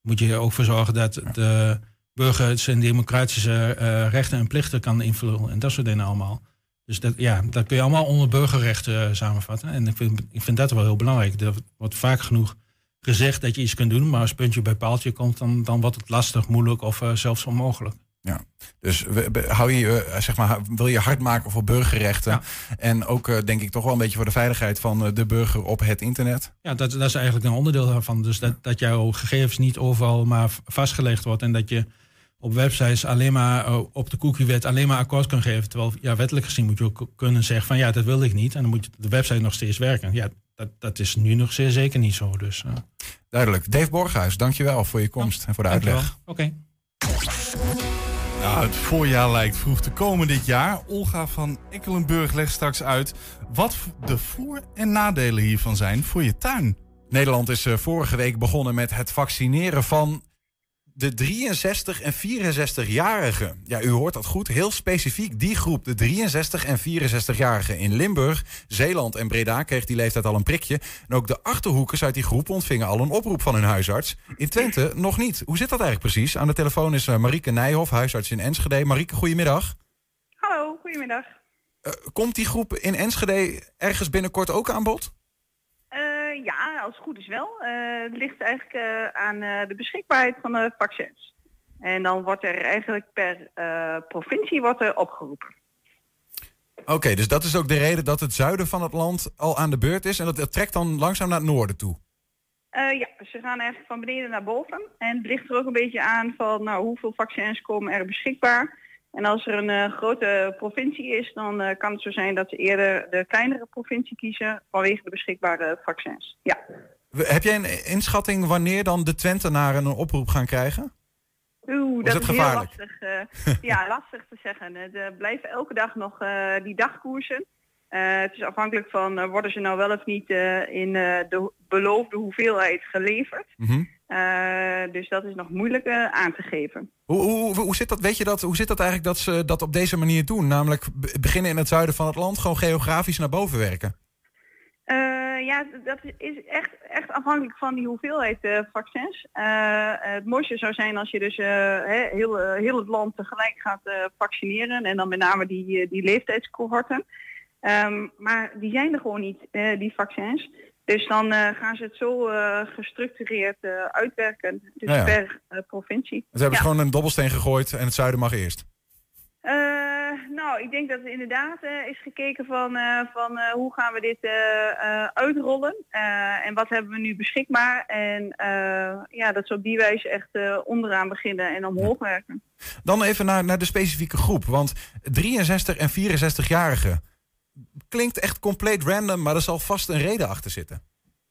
moet je er ook voor zorgen dat de burger zijn democratische rechten en plichten kan invullen. En dat soort dingen allemaal. Dus dat, ja, dat kun je allemaal onder burgerrechten samenvatten. En ik vind, ik vind dat wel heel belangrijk. Er wordt vaak genoeg gezegd dat je iets kunt doen, maar als puntje bij paaltje komt, dan, dan wordt het lastig, moeilijk of zelfs onmogelijk. Ja. Dus we- we- hou je, eh, zeg maar, wil je hard maken voor burgerrechten. En ook, eh, denk ik, toch wel een beetje voor de veiligheid van eh, de burger op het internet. Ja, dat, dat is eigenlijk een onderdeel daarvan. Dus dat, dat jouw gegevens niet overal maar vastgelegd wordt en dat je op websites alleen maar op de cookiewet alleen maar akkoord kan geven. Terwijl ja, wettelijk gezien moet je ook kunnen zeggen van ja, dat wil ik niet. En dan moet de website nog steeds werken. Ja, dat, dat is nu nog zeer zeker niet zo. Dus. Duidelijk. Dave Borghuis, dankjewel voor je komst en voor de uitleg. Oké. Nou, het voorjaar lijkt vroeg te komen dit jaar. Olga van Ekkelenburg legt straks uit wat de voor- en nadelen hiervan zijn voor je tuin. Nederland is eh, vorige week begonnen met het vaccineren van de 63 en 64-jarigen. Ja, u hoort dat goed. Heel specifiek die groep, de 63 en 64-jarigen in Limburg, Zeeland en Breda kreeg die leeftijd al een prikje. En ook de achterhoekers uit die groep ontvingen al een oproep van hun huisarts. In Twente nog niet. Hoe zit dat eigenlijk precies? Aan de telefoon is eh, Marieke Nijhoff, huisarts in Enschede. Marieke, goedemiddag. Hallo, goedemiddag. Eh, komt die groep in Enschede ergens binnenkort ook aan bod? Ja, als het goed is wel. Eh, het ligt eigenlijk eh, aan eh, de beschikbaarheid van de vaccins. En dan wordt er eigenlijk per provincie wordt er opgeroepen. Oké, dus dat is ook de reden dat het zuiden van het land al aan de beurt is. En dat, dat trekt dan langzaam naar het noorden toe. Eh, ja, dus ze gaan eigenlijk van beneden naar boven. En het ligt er ook een beetje aan van nou, hoeveel vaccins komen er beschikbaar. En als er een eh, grote provincie is, dan eh, kan het zo zijn dat ze eerder de kleinere provincie kiezen vanwege de beschikbare vaccins. Ja. Heb jij een inschatting wanneer dan de Twentenaren een oproep gaan krijgen? Oeh, dat is heel lastig. eh, ja, *laughs* lastig te zeggen. Eh, blijven elke dag nog die dagkoersen. Het is afhankelijk van worden ze nou wel of niet in de beloofde hoeveelheid geleverd. Mhm. Eh, dus dat is nog moeilijk eh, aan te geven. Hoe, hoe, hoe, zit dat, weet je dat, hoe zit dat eigenlijk dat ze dat op deze manier doen? Namelijk be- beginnen in het zuiden van het land, gewoon geografisch naar boven werken. Eh, ja, dat is echt, echt afhankelijk van die hoeveelheid vaccins. Het mooiste zou zijn als je dus heel, heel het land tegelijk gaat vaccineren. En dan met name die, die leeftijdscohorten. Ehm, maar die zijn er gewoon niet, die vaccins. Dus dan eh, gaan ze het zo eh, gestructureerd eh, uitwerken. Dus ja. per provincie. Ze hebben Ja. gewoon een dobbelsteen gegooid en het zuiden mag eerst. Nou, ik denk dat er inderdaad is gekeken van, van hoe gaan we dit uitrollen en wat hebben we nu beschikbaar. En ja, dat ze op die wijze echt onderaan beginnen en omhoog werken. Dan even naar, naar de specifieke groep. Want 63 en 64-jarigen klinkt echt compleet random, maar er zal vast een reden achter zitten.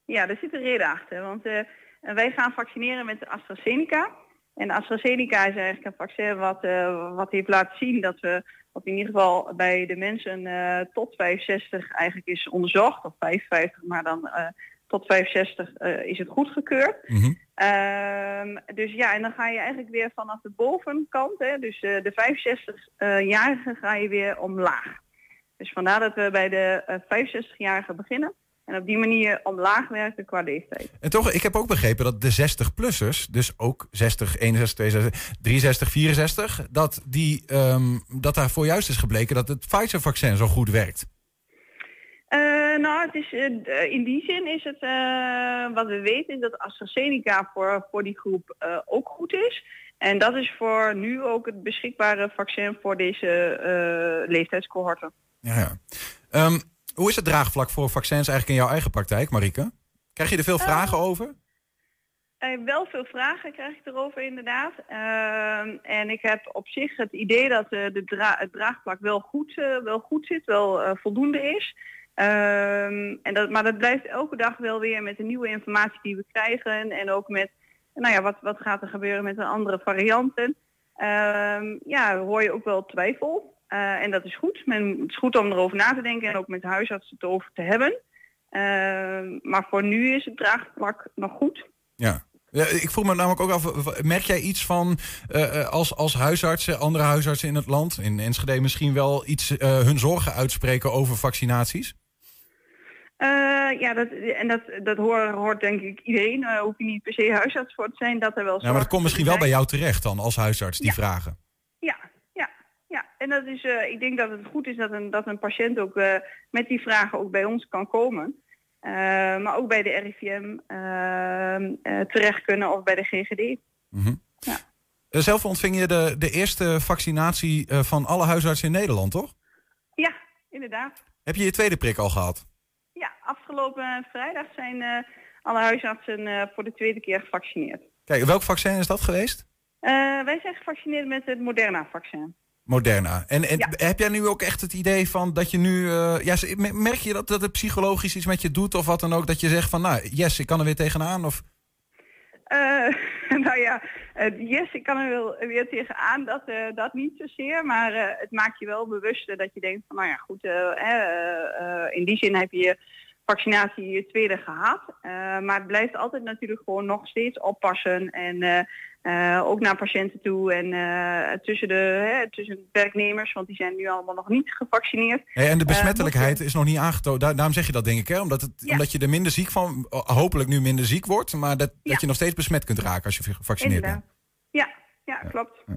Ja, er zit een reden achter. Want eh, wij gaan vaccineren met de AstraZeneca. En AstraZeneca is eigenlijk een vaccin wat, eh, wat heeft laten zien dat we, wat in ieder geval bij de mensen eh, tot 65 eigenlijk is onderzocht, of 55, maar dan tot 65 eh, is het goedgekeurd. Ehm, dus ja, en dan ga je eigenlijk weer vanaf de bovenkant, hè, dus de 65-jarigen ga je weer omlaag. Dus vandaar dat we bij de eh, 65-jarigen beginnen. En op die manier omlaag werken qua leeftijd. En toch, ik heb ook begrepen dat de 60-plussers, dus ook 60, 61, 62, 63, 64, dat, die, ehm, dat daarvoor juist is gebleken dat het Pfizer-vaccin zo goed werkt. Eh, nou, het is, eh, in die zin is het, eh, wat we weten, is dat AstraZeneca voor, voor die groep eh, ook goed is. En dat is voor nu ook het beschikbare vaccin voor deze eh, leeftijdscohorten. Ja, ja. Ehm, hoe is het draagvlak voor vaccins eigenlijk in jouw eigen praktijk, Marieke? Krijg je er veel vragen over? Eh, wel veel vragen krijg ik erover inderdaad. Ehm, en ik heb op zich het idee dat eh, de dra het draagvlak wel goed, eh, wel goed zit, wel eh, voldoende is. Ehm, en dat, maar dat blijft elke dag wel weer met de nieuwe informatie die we krijgen. En ook met, nou ja, wat, wat gaat er gebeuren met de andere varianten. Ja, hoor je ook wel twijfel. Eh, en dat is goed. Men, het is goed om erover na te denken en ook met de huisarts het over te hebben. Ehm, maar voor nu is het draagvlak nog goed. Ja. Ja, ik vroeg me namelijk ook af, merk jij iets van eh, eh, als, als huisartsen, andere huisartsen in het land, in Enschede misschien wel iets eh, hun zorgen uitspreken over vaccinaties? Eh, ja, dat, en dat, dat hoort, hoort denk ik iedereen. Uh, hoef je niet per se huisarts voor te zijn, dat er wel Ja, maar dat komt misschien wel bij jou terecht dan als huisarts, die vragen. Ja, ja, ja. En dat is, eh, ik denk dat het goed is dat een, dat een patiënt ook eh, met die vragen ook bij ons kan komen. Eh, maar ook bij de RIVM ehm, eh, terecht kunnen of bij de GGD. Eh, Zelf ontving je de, de eerste vaccinatie van alle huisartsen in Nederland, toch? Ja, inderdaad. Heb je je tweede prik al gehad? Ja, afgelopen vrijdag zijn alle huisartsen voor de tweede keer gevaccineerd. Kijk, welk vaccin is dat geweest? Wij zijn gevaccineerd met het Moderna-vaccin. Moderna. En, en heb jij nu ook echt het idee van dat je nu... eh, ja, merk je dat, dat het psychologisch iets met je doet of wat dan ook? Dat je zegt van, nou, yes, ik kan er weer tegenaan? Of... Eh, *laughs* nou ja, eh, yes, ik kan er wel weer tegenaan, dat, dat niet zozeer. Maar het maakt je wel bewuster dat je denkt van, nou ja, goed, in die zin heb je vaccinatie je tweede gehad. Eh, maar het blijft altijd natuurlijk gewoon nog steeds oppassen en eh, eh, ook naar patiënten toe en tussen, de, hè, tussen werknemers, want die zijn nu allemaal nog niet gevaccineerd. Hey, en de besmettelijkheid is nog niet aangetoond. Daar- daarom zeg je dat, denk ik, hè? Omdat, het, omdat je er minder ziek van, hopelijk nu minder ziek wordt, maar dat, dat je nog steeds besmet kunt raken als je gevaccineerd bent. Inderdaad. Ja, ja, klopt. Ja.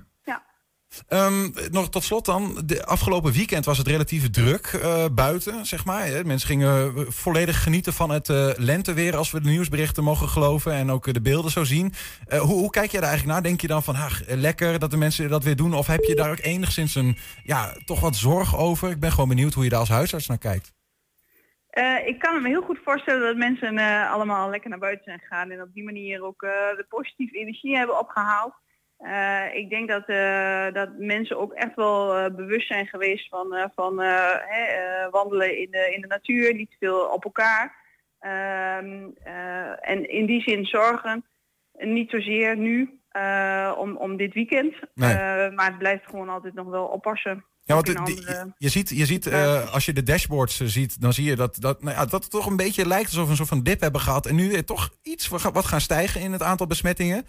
Ehm, nog tot slot dan. De afgelopen weekend was het relatief druk eh, buiten, zeg maar. Mensen gingen eh, volledig genieten van het eh, lenteweer, als we de nieuwsberichten mogen geloven en ook de beelden zo zien. Hoe, hoe kijk jij daar eigenlijk naar? Denk je dan van, ach, eh, lekker dat de mensen dat weer doen? Of heb je daar ook enigszins een, ja, toch wat zorg over? Ik ben gewoon benieuwd hoe je daar als huisarts naar kijkt. Ik kan me heel goed voorstellen dat mensen allemaal lekker naar buiten zijn gegaan en op die manier ook de positieve energie hebben opgehaald. Eh, ik denk dat, eh, dat mensen ook echt wel eh, bewust zijn geweest van, van wandelen in de, in de natuur, niet te veel op elkaar. Ehm, eh, en in die zin zorgen, niet zozeer nu om, om dit weekend, Nee. maar het blijft gewoon altijd nog wel oppassen. Ja, want andere- je ziet, je ziet eh, als je de dashboards eh, ziet, dan zie je dat, dat, nou ja, dat het toch een beetje lijkt alsof we een soort van dip hebben gehad. En nu er toch iets wat ga- wat gaan stijgen in het aantal besmettingen.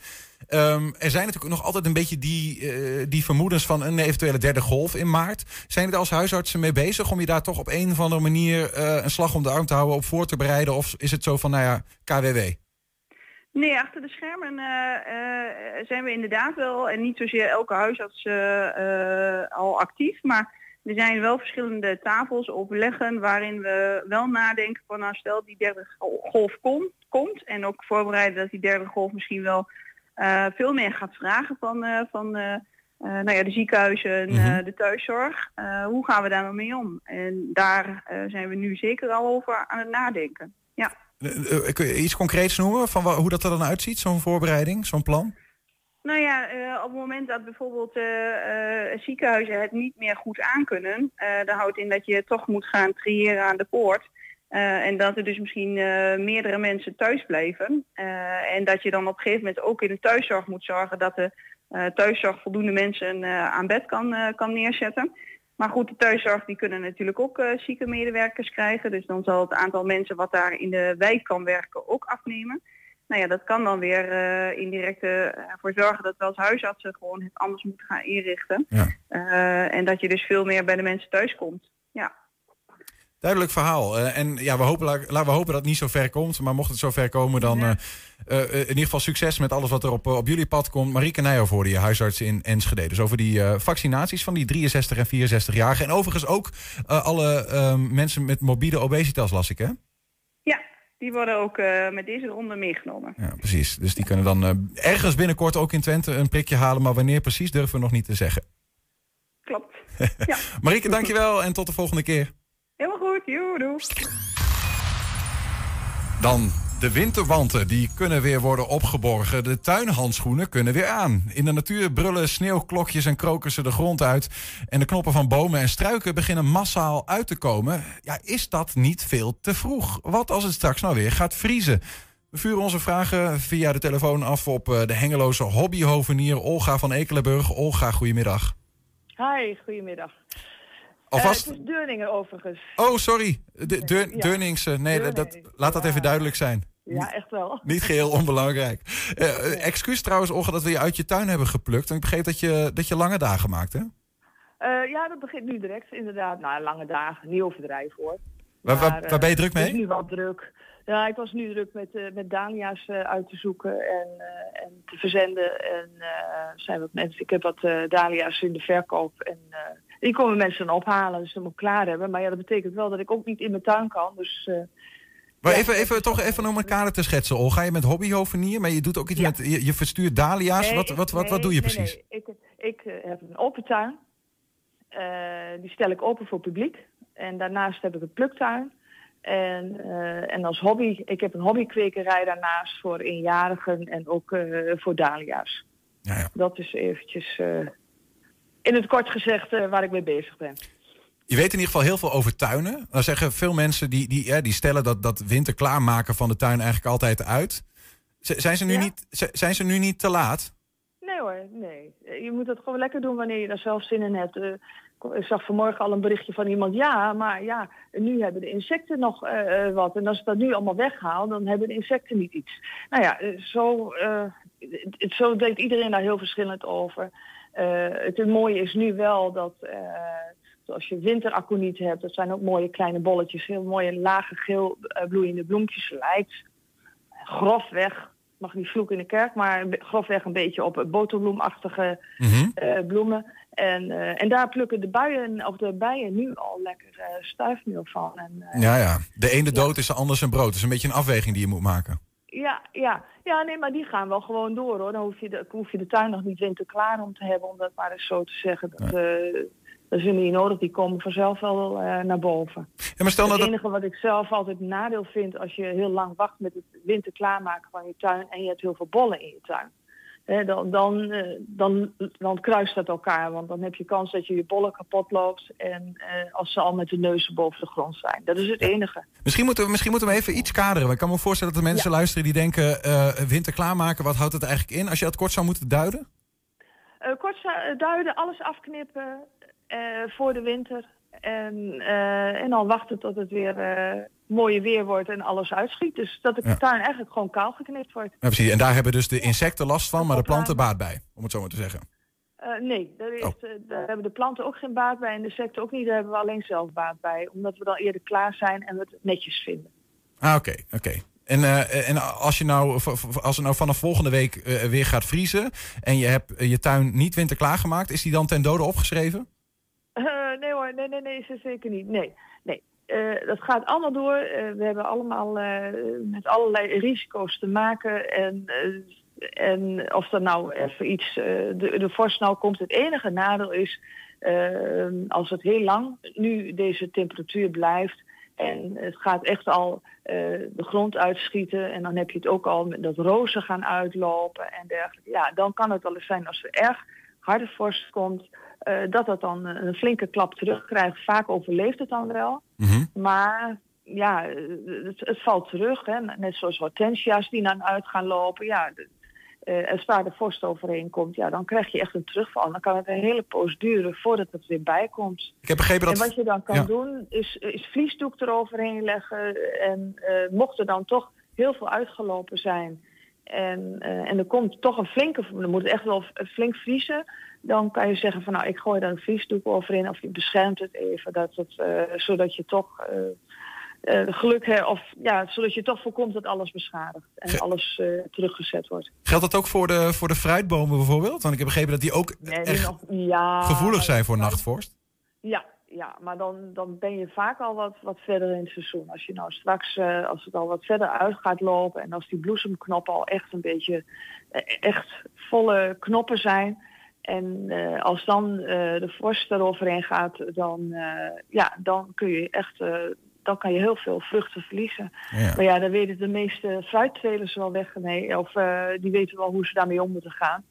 Ehm, er zijn natuurlijk nog altijd een beetje die, eh, die vermoedens van een eventuele derde golf in maart. Zijn er als huisartsen mee bezig om je daar toch op een of andere manier eh, een slag om de arm te houden, op voor te bereiden? Of is het zo van, nou ja, KWW? Nee, achter de schermen eh, eh, zijn we inderdaad wel, en niet zozeer elke huisarts eh, al actief, maar er zijn wel verschillende tafels, overleggen, waarin we wel nadenken van nou stel die derde gol- golf komt, komt en ook voorbereiden dat die derde golf misschien wel veel meer gaat vragen van, van nou ja, de ziekenhuizen, eh, de thuiszorg. Hoe gaan we daar nou mee om? En daar zijn we nu zeker al over aan het nadenken. Eh, eh, kun je iets concreets noemen van hoe dat er dan uitziet, zo'n voorbereiding, zo'n plan? Nou ja, eh, op het moment dat bijvoorbeeld ziekenhuizen het niet meer goed aankunnen, dat houdt in dat je toch moet gaan triëren aan de poort. En dat er dus misschien meerdere mensen thuis blijven. En dat je dan op een gegeven moment ook in de thuiszorg moet zorgen dat de thuiszorg voldoende mensen aan bed kan, kan neerzetten. Maar goed, de thuiszorg die kunnen natuurlijk ook eh, zieke medewerkers krijgen. Dus dan zal het aantal mensen wat daar in de wijk kan werken ook afnemen. Nou ja, dat kan dan weer eh, indirect eh, ervoor zorgen dat we als huisartsen gewoon het anders moeten gaan inrichten. En dat je dus veel meer bij de mensen thuis komt. Ja. Duidelijk verhaal. Eh, en ja, we hopen, la- laten we hopen dat het niet zo ver komt. Maar mocht het zo ver komen, dan eh, eh, in ieder geval succes met alles wat er op, op jullie pad komt. Marieke Nijhoff hoorde je, huisarts in Enschede. Dus over die vaccinaties van die 63 en 64-jarigen. En overigens ook alle ehm, mensen met morbide obesitas, las ik hè? ja, die worden ook met deze ronde meegenomen. Ja, precies. Dus die kunnen dan ergens binnenkort ook in Twente een prikje halen. Maar wanneer precies durven we nog niet te zeggen. Klopt. *laughs* Marieke, dankjewel en tot de volgende keer. Joe, doei. Dan De winterwanten die kunnen weer worden opgeborgen. De tuinhandschoenen kunnen weer aan. In de natuur brullen sneeuwklokjes en krokussen de grond uit. En de knoppen van bomen en struiken beginnen massaal uit te komen. Ja, is dat niet veel te vroeg? Wat als het straks nou weer gaat vriezen? We vuren onze vragen via de telefoon af op eh, de Hengeloze hobbyhovenier Olga van Ekelenburg. Olga, goedemiddag. Hi, goedemiddag. Alvast- Eh, het is Deurningen overigens. Oh, sorry. De, Deur- Ja. Deurningse. Nee, dat- dat, laat dat even duidelijk zijn. Ja, echt wel. *laughs* Niet geheel onbelangrijk. Eh, eh, excuus trouwens, Olga, dat we je uit je tuin hebben geplukt. En ik begreep dat je, dat je lange dagen maakt, hè? Eh, ja, dat begint nu direct, inderdaad. Nou, lange dagen, niet overdrijven hoor. Waar, waar, Maar, eh, waar ben je druk Het is mee? nu wel druk. Ja, ik was nu druk met, eh, met dahlia's eh, uit te zoeken en, eh, en te verzenden. En eh, zijn wat mensen, ik heb wat eh dahlia's in de verkoop. En eh, die komen mensen ophalen, dus ze moet ik klaar hebben. Maar ja, dat betekent wel dat ik ook niet in mijn tuin kan. Dus eh, Maar even, even, toch even om elkaar te schetsen, Olga. Je bent hobbyhovenier, maar je doet ook iets met... Je, je verstuurt dahlia's. Nee, wat, wat, wat, wat doe je nee, precies? Ik, ik eh, heb een open tuin. Eh, die stel ik open voor publiek. En daarnaast heb ik een pluktuin. En, en als hobby, ik heb een hobbykwekerij daarnaast voor eenjarigen en ook voor dahlia's. Dat is eventjes in het kort gezegd eh, waar ik mee bezig ben. Je weet in ieder geval heel veel over tuinen. Dan zeggen veel mensen die, die, die stellen dat, dat winter klaarmaken van de tuin eigenlijk altijd uit. Z- Zijn ze nu, niet, zijn ze nu niet te laat? Nee hoor, nee. Je moet het gewoon lekker doen wanneer je daar zelf zin in hebt. Eh, ik zag vanmorgen al een berichtje van iemand. Ja, maar ja, nu hebben de insecten nog eh, wat. En als ik dat nu allemaal weghaal, dan hebben de insecten niet iets. Nou ja, zo, het- zo denkt iedereen daar heel verschillend over. Eh, het mooie is nu wel dat eh, als je winteraconiet hebt, dat zijn ook mooie kleine bolletjes, heel mooie lage geel eh, bloeiende bloempjes lijkt. Grofweg, mag niet vloeken in de kerk, maar grofweg een beetje op boterbloemachtige eh, bloemen. En, en daar plukken de buien of de bijen nu al lekker eh, stuifmeel van. En, Ja, ja. De ene dood is de ander zijn brood. Het is een beetje een afweging die je moet maken. Ja, ja. ja, nee, maar die gaan wel gewoon door hoor. Dan hoef je de, hoef je de tuin nog niet winterklaar om te hebben, om dat maar eens zo te zeggen. Dat, eh, dat is helemaal niet nodig, die komen vanzelf wel eh, naar boven. Ja, maar stel nou het dat... enige wat ik zelf altijd een nadeel vind als je heel lang wacht met het winter klaarmaken van je tuin en je hebt heel veel bollen in je tuin. Hè, dan, dan, eh, dan, dan kruist dat elkaar, want dan heb je kans dat je je bollen kapot loopt en eh, als ze al met de neuzen boven de grond zijn. Dat is het enige. Misschien moeten, we, misschien moeten we even iets kaderen. Ik kan me voorstellen dat er mensen luisteren die denken... eh, winter klaarmaken, wat houdt het eigenlijk in? Als je dat kort zou moeten duiden? Eh, kort duiden, alles afknippen voor de winter. En, eh, en dan wachten tot het weer eh mooie weer wordt en alles uitschiet. Dus dat de Ja. tuin eigenlijk gewoon kaal geknipt wordt. Ja, precies. En daar hebben dus de insecten last van, maar de planten baat bij. Om het zo maar te zeggen. Eh, nee, daar, is, Oh. daar hebben de planten ook geen baat bij en de insecten ook niet. Daar hebben we alleen zelf baat bij. Omdat we dan eerder klaar zijn en we het netjes vinden. Ah, oké, oké. En, en als, je nou, als het nou vanaf volgende week weer gaat vriezen... en je hebt je tuin niet winter klaargemaakt... is die dan ten dode opgeschreven? Eh, nee hoor, nee, nee, nee, ze- zeker niet. Nee, nee. Eh, dat gaat allemaal door. Eh, we hebben allemaal met allerlei risico's te maken. En, en of er nou even iets, de, de vorst nou komt. Het enige nadeel is, als het heel lang nu deze temperatuur blijft... en het gaat echt al de grond uitschieten... en dan heb je het ook al met dat rozen gaan uitlopen en dergelijke. Ja, dan kan het wel eens zijn als er erg harde vorst komt... eh, dat dat dan een flinke klap terugkrijgt. Vaak overleeft het dan wel. Maar ja, eh, het, het valt terug. Hè. Net zoals hortensia's die dan uit gaan lopen. Ja, eh, als daar de vorst overheen komt, ja, dan krijg je echt een terugval. Dan kan het een hele poos duren voordat het weer bijkomt. Ik heb begrepen dat... En wat je dan kan Ja. doen, is, is vliesdoek eroverheen leggen. En eh, mocht er dan toch heel veel uitgelopen zijn... En, eh, en er komt toch een flinke, dan moet het echt wel flink vriezen. Dan kan je zeggen van nou, ik gooi daar een vliesdoek overheen of je beschermt het even, dat het, eh, zodat je toch eh, geluk hebt, of ja, zodat je toch voorkomt dat alles beschadigt en alles teruggezet wordt. Geldt dat ook voor de, voor de fruitbomen bijvoorbeeld? Want ik heb begrepen dat die ook Nee, die echt nog, ja, gevoelig zijn voor nachtvorst. Ja, ja, maar dan, dan ben je vaak al wat, wat verder in het seizoen. Als je nou straks, eh, als het al wat verder uit gaat lopen en als die bloesemknoppen al echt een beetje, eh, echt volle knoppen zijn. En eh, als dan de vorst eroverheen gaat, dan, ja, dan kun je echt, dan kan je heel veel vruchten verliezen. Ja. Maar ja, dan weten de meeste fruittelers wel weg mee. Of die weten wel hoe ze daarmee om moeten gaan.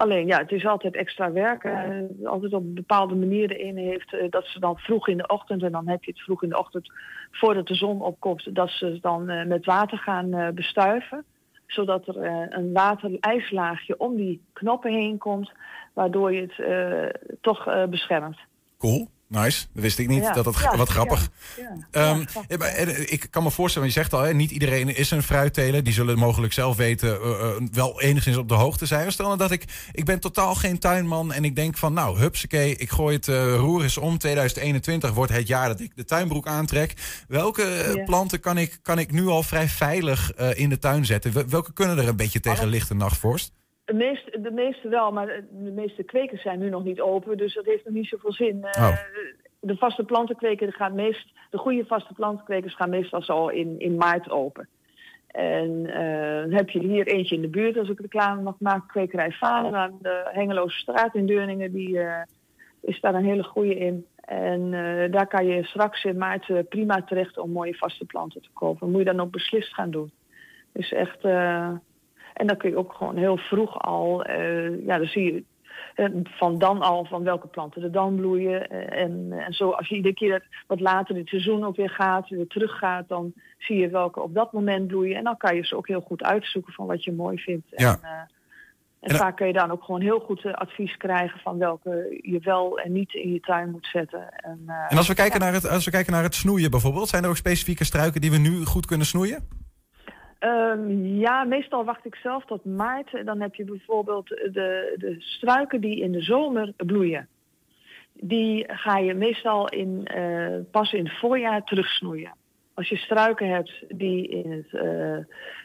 Alleen ja, het is altijd extra werk. eh, altijd op bepaalde manieren in heeft. eh, dat ze dan vroeg in de ochtend, en dan heb je het vroeg in de ochtend voordat de zon opkomt, dat ze dan eh, met water gaan bestuiven. Zodat er een water-ijslaagje om die knoppen heen komt, waardoor je het toch beschermt. Cool, nice. Dat wist ik niet. Ja. Dat Ja, wat grappig. ja. Ehm, eh, ik kan me voorstellen, want je zegt al, hè, niet iedereen is een fruitteler. Die zullen mogelijk zelf weten, eh, eh, wel enigszins op de hoogte zijn. Stel nou dat ik, ik ben totaal geen tuinman en ik denk van, nou, hupsakee, ik gooi het roer eens om. 2021 wordt het jaar dat ik de tuinbroek aantrek. Welke planten kan ik, kan ik nu al vrij veilig in de tuin zetten? Wel- Welke kunnen er een beetje tegen lichte nachtvorst? De meeste, de meeste wel, maar de meeste kwekers zijn nu nog niet open, dus dat heeft nog niet zoveel zin. Eh, Oh. De vaste plantenkwekers gaan meest, de goede vaste plantenkwekers gaan meestal zo in, in maart open. En dan heb je hier eentje in de buurt, als ik reclame mag maken, kwekerij Vader aan de Hengeloze straat in Deurningen, die eh, is daar een hele goede in. En daar kan je straks in maart prima terecht om mooie vaste planten te kopen. Moet je dan ook beslist gaan doen. Dus echt, en dan kun je ook gewoon heel vroeg al, eh, ja, dan zie je eh, van dan al van welke planten er dan bloeien. Eh, en, en zo, als je iedere keer wat later het seizoen ook weer gaat, weer teruggaat, dan zie je welke op dat moment bloeien. En dan kan je ze ook heel goed uitzoeken van wat je mooi vindt. Ja. En, en vaak kun je dan ook gewoon heel goed advies krijgen van welke je wel en niet in je tuin moet zetten. En, En als we, kijken naar het, als we kijken naar het snoeien bijvoorbeeld, zijn er ook specifieke struiken die we nu goed kunnen snoeien? Ehm, ja, meestal wacht ik zelf tot maart. Dan heb je bijvoorbeeld de, de struiken die in de zomer bloeien. Die ga je meestal in, eh, pas in het voorjaar terugsnoeien. Als je struiken hebt die in het, eh,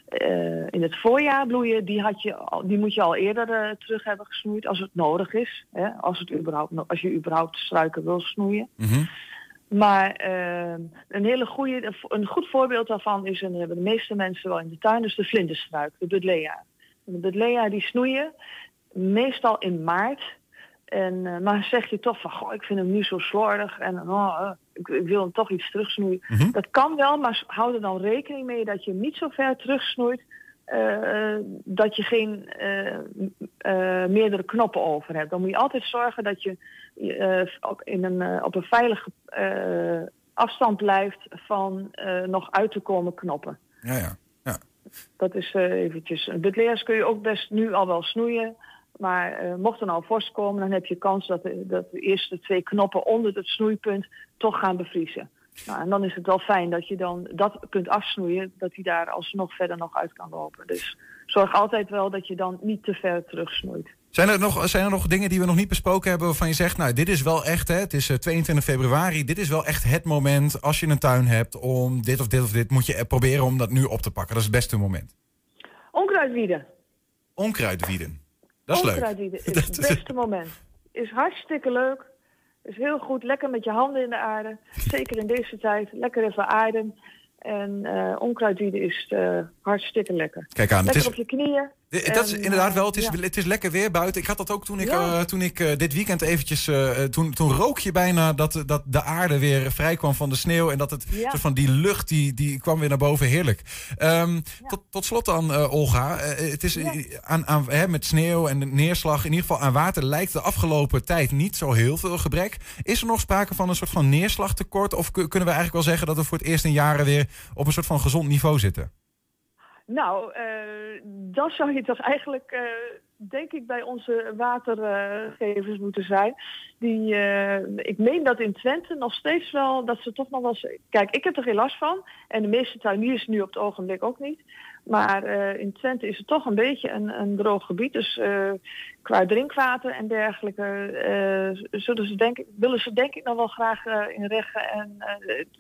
eh, in het voorjaar bloeien, die, had je die moet je al eerder terug hebben gesnoeid als het nodig is. Hè? Als, het überhaupt, als je überhaupt struiken wil snoeien. Maar eh, een hele goede, een goed voorbeeld daarvan is, en dat hebben de meeste mensen wel in de tuin, is de vlinderstruik, de Buddleia. De Buddleia die snoeien meestal in maart. En, eh, maar zeg je toch van, goh, ik vind hem nu zo slordig en oh, eh, ik, ik wil hem toch iets terugsnoeien. Dat kan wel, maar hou er dan rekening mee dat je hem niet zo ver terugsnoeit eh, dat je geen eh, eh, meerdere knoppen over hebt. Dan moet je altijd zorgen dat je op, in een, op een veilige afstand blijft van nog uit te komen knoppen. Ja, ja. Dat is eventjes. Buddleia's kun je ook best nu al wel snoeien. Maar mocht er nou vorst komen, dan heb je kans dat de, dat de eerste twee knoppen onder het snoeipunt toch gaan bevriezen. Nou, en dan is het wel fijn dat je dan dat kunt afsnoeien, dat hij daar alsnog verder nog uit kan lopen. Dus zorg altijd wel dat je dan niet te ver terugsnoeit. Zijn er, nog, zijn er nog dingen die we nog niet besproken hebben waarvan je zegt, nou, dit is wel echt, hè, het is eh, 22 februari, dit is wel echt het moment als je een tuin hebt om dit of dit of dit, moet je eh, proberen om dat nu op te pakken. Dat is het beste moment. Onkruidwieden. Onkruidwieden. Dat is leuk. Onkruidwieden is het *laughs* beste moment. Is hartstikke leuk. Is heel goed. Lekker met je handen in de aarde. *laughs* Zeker in deze tijd. Lekker even aarden. En onkruidwieden is eh, hartstikke lekker. Kijk aan, het Lekker is- op je knieën. Dat is En, inderdaad wel. Het is, ja. het is lekker weer buiten. Ik had dat ook toen ik, Ja. eh, toen ik eh, dit weekend eventjes. eh, toen, toen rook je bijna dat, dat de aarde weer vrij kwam van de sneeuw. En dat het Ja. soort van die lucht die, die kwam weer naar boven. Heerlijk. Ehm, tot, tot slot dan, Olga. Het is aan, aan, hè, met sneeuw en neerslag. In ieder geval aan water lijkt de afgelopen tijd niet zo heel veel gebrek. Is er nog sprake van een soort van neerslagtekort? Of ku- kunnen we eigenlijk wel zeggen dat we voor het eerst in jaren weer op een soort van gezond niveau zitten? Nou, eh dat zou je toch eigenlijk, eh, denk ik, bij onze watergevers moeten zijn. Die, eh, ik meen dat in Twente nog steeds wel, dat ze toch nog wel... Kijk, ik heb er geen last van. En de meeste tuiniers nu op het ogenblik ook niet. Maar in Twente is het toch een beetje een, een droog gebied. Dus qua drinkwater en dergelijke zullen ze denk, willen ze denk ik nog wel graag in Reggen en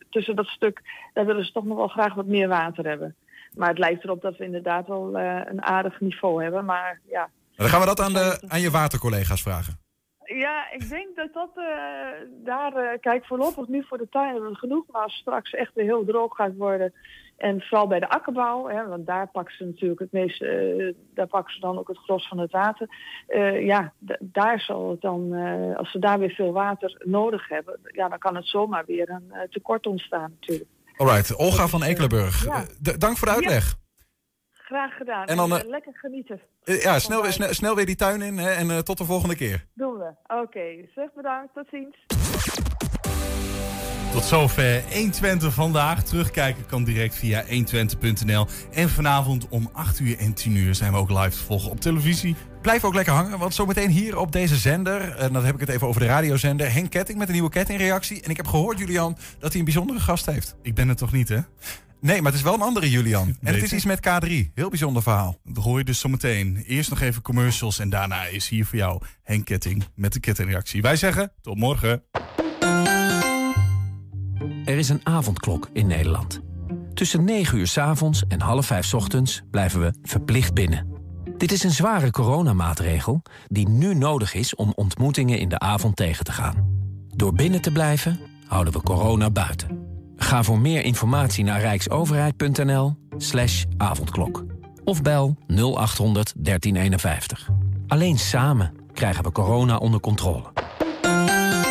tussen dat stuk, daar willen ze toch nog wel graag wat meer water hebben. Maar het lijkt erop dat we inderdaad wel eh, een aardig niveau hebben. Maar ja, Dan gaan we dat aan, de, aan je watercollega's vragen. ja ik denk dat dat eh, daar... eh, kijk, voorlopig nu voor de tuin hebben we genoeg. Maar als straks echt weer heel droog gaat worden... En vooral bij de akkerbouw, hè, want daar pakken ze natuurlijk het meeste, daar pakken ze dan ook het gros van het water. Ja, daar zal het dan, als ze daar weer veel water nodig hebben, ja, dan kan het zomaar weer een tekort ontstaan natuurlijk. Alright, Olga van Ekelenburg. Ja. Eh, dank voor de uitleg. Graag gedaan. En dan, eh, eh, lekker genieten. Eh, ja, snel, weer- snel, snel weer die tuin in hè, en eh, tot de volgende keer. Doen we. Oké, zeg bedankt. Tot ziens. Tot zover 120 vandaag. Terugkijken kan direct via 120.nl. En vanavond om 8 uur en 10 uur zijn we ook live te volgen op televisie. Blijf ook lekker hangen, want zometeen hier op deze zender... en dan heb ik het even over de radiozender... Henk Ketting met een nieuwe kettingreactie. En ik heb gehoord, Julian, dat hij een bijzondere gast heeft. Ik ben het toch niet, hè? Nee, maar het is wel een andere Julian. En het is iets met K3. Heel bijzonder verhaal. Dat hoor je dus zometeen. Eerst nog even commercials en daarna is hier voor jou Henk Ketting met de kettingreactie. Wij zeggen tot morgen. Er is een avondklok in Nederland. Tussen 9 uur 's avonds en half 5 's ochtends blijven we verplicht binnen. Dit is een zware coronamaatregel die nu nodig is om ontmoetingen in de avond tegen te gaan. Door binnen te blijven houden we corona buiten. Ga voor meer informatie naar rijksoverheid.nl slash avondklok. Of bel 0800 1351. Alleen samen krijgen we corona onder controle.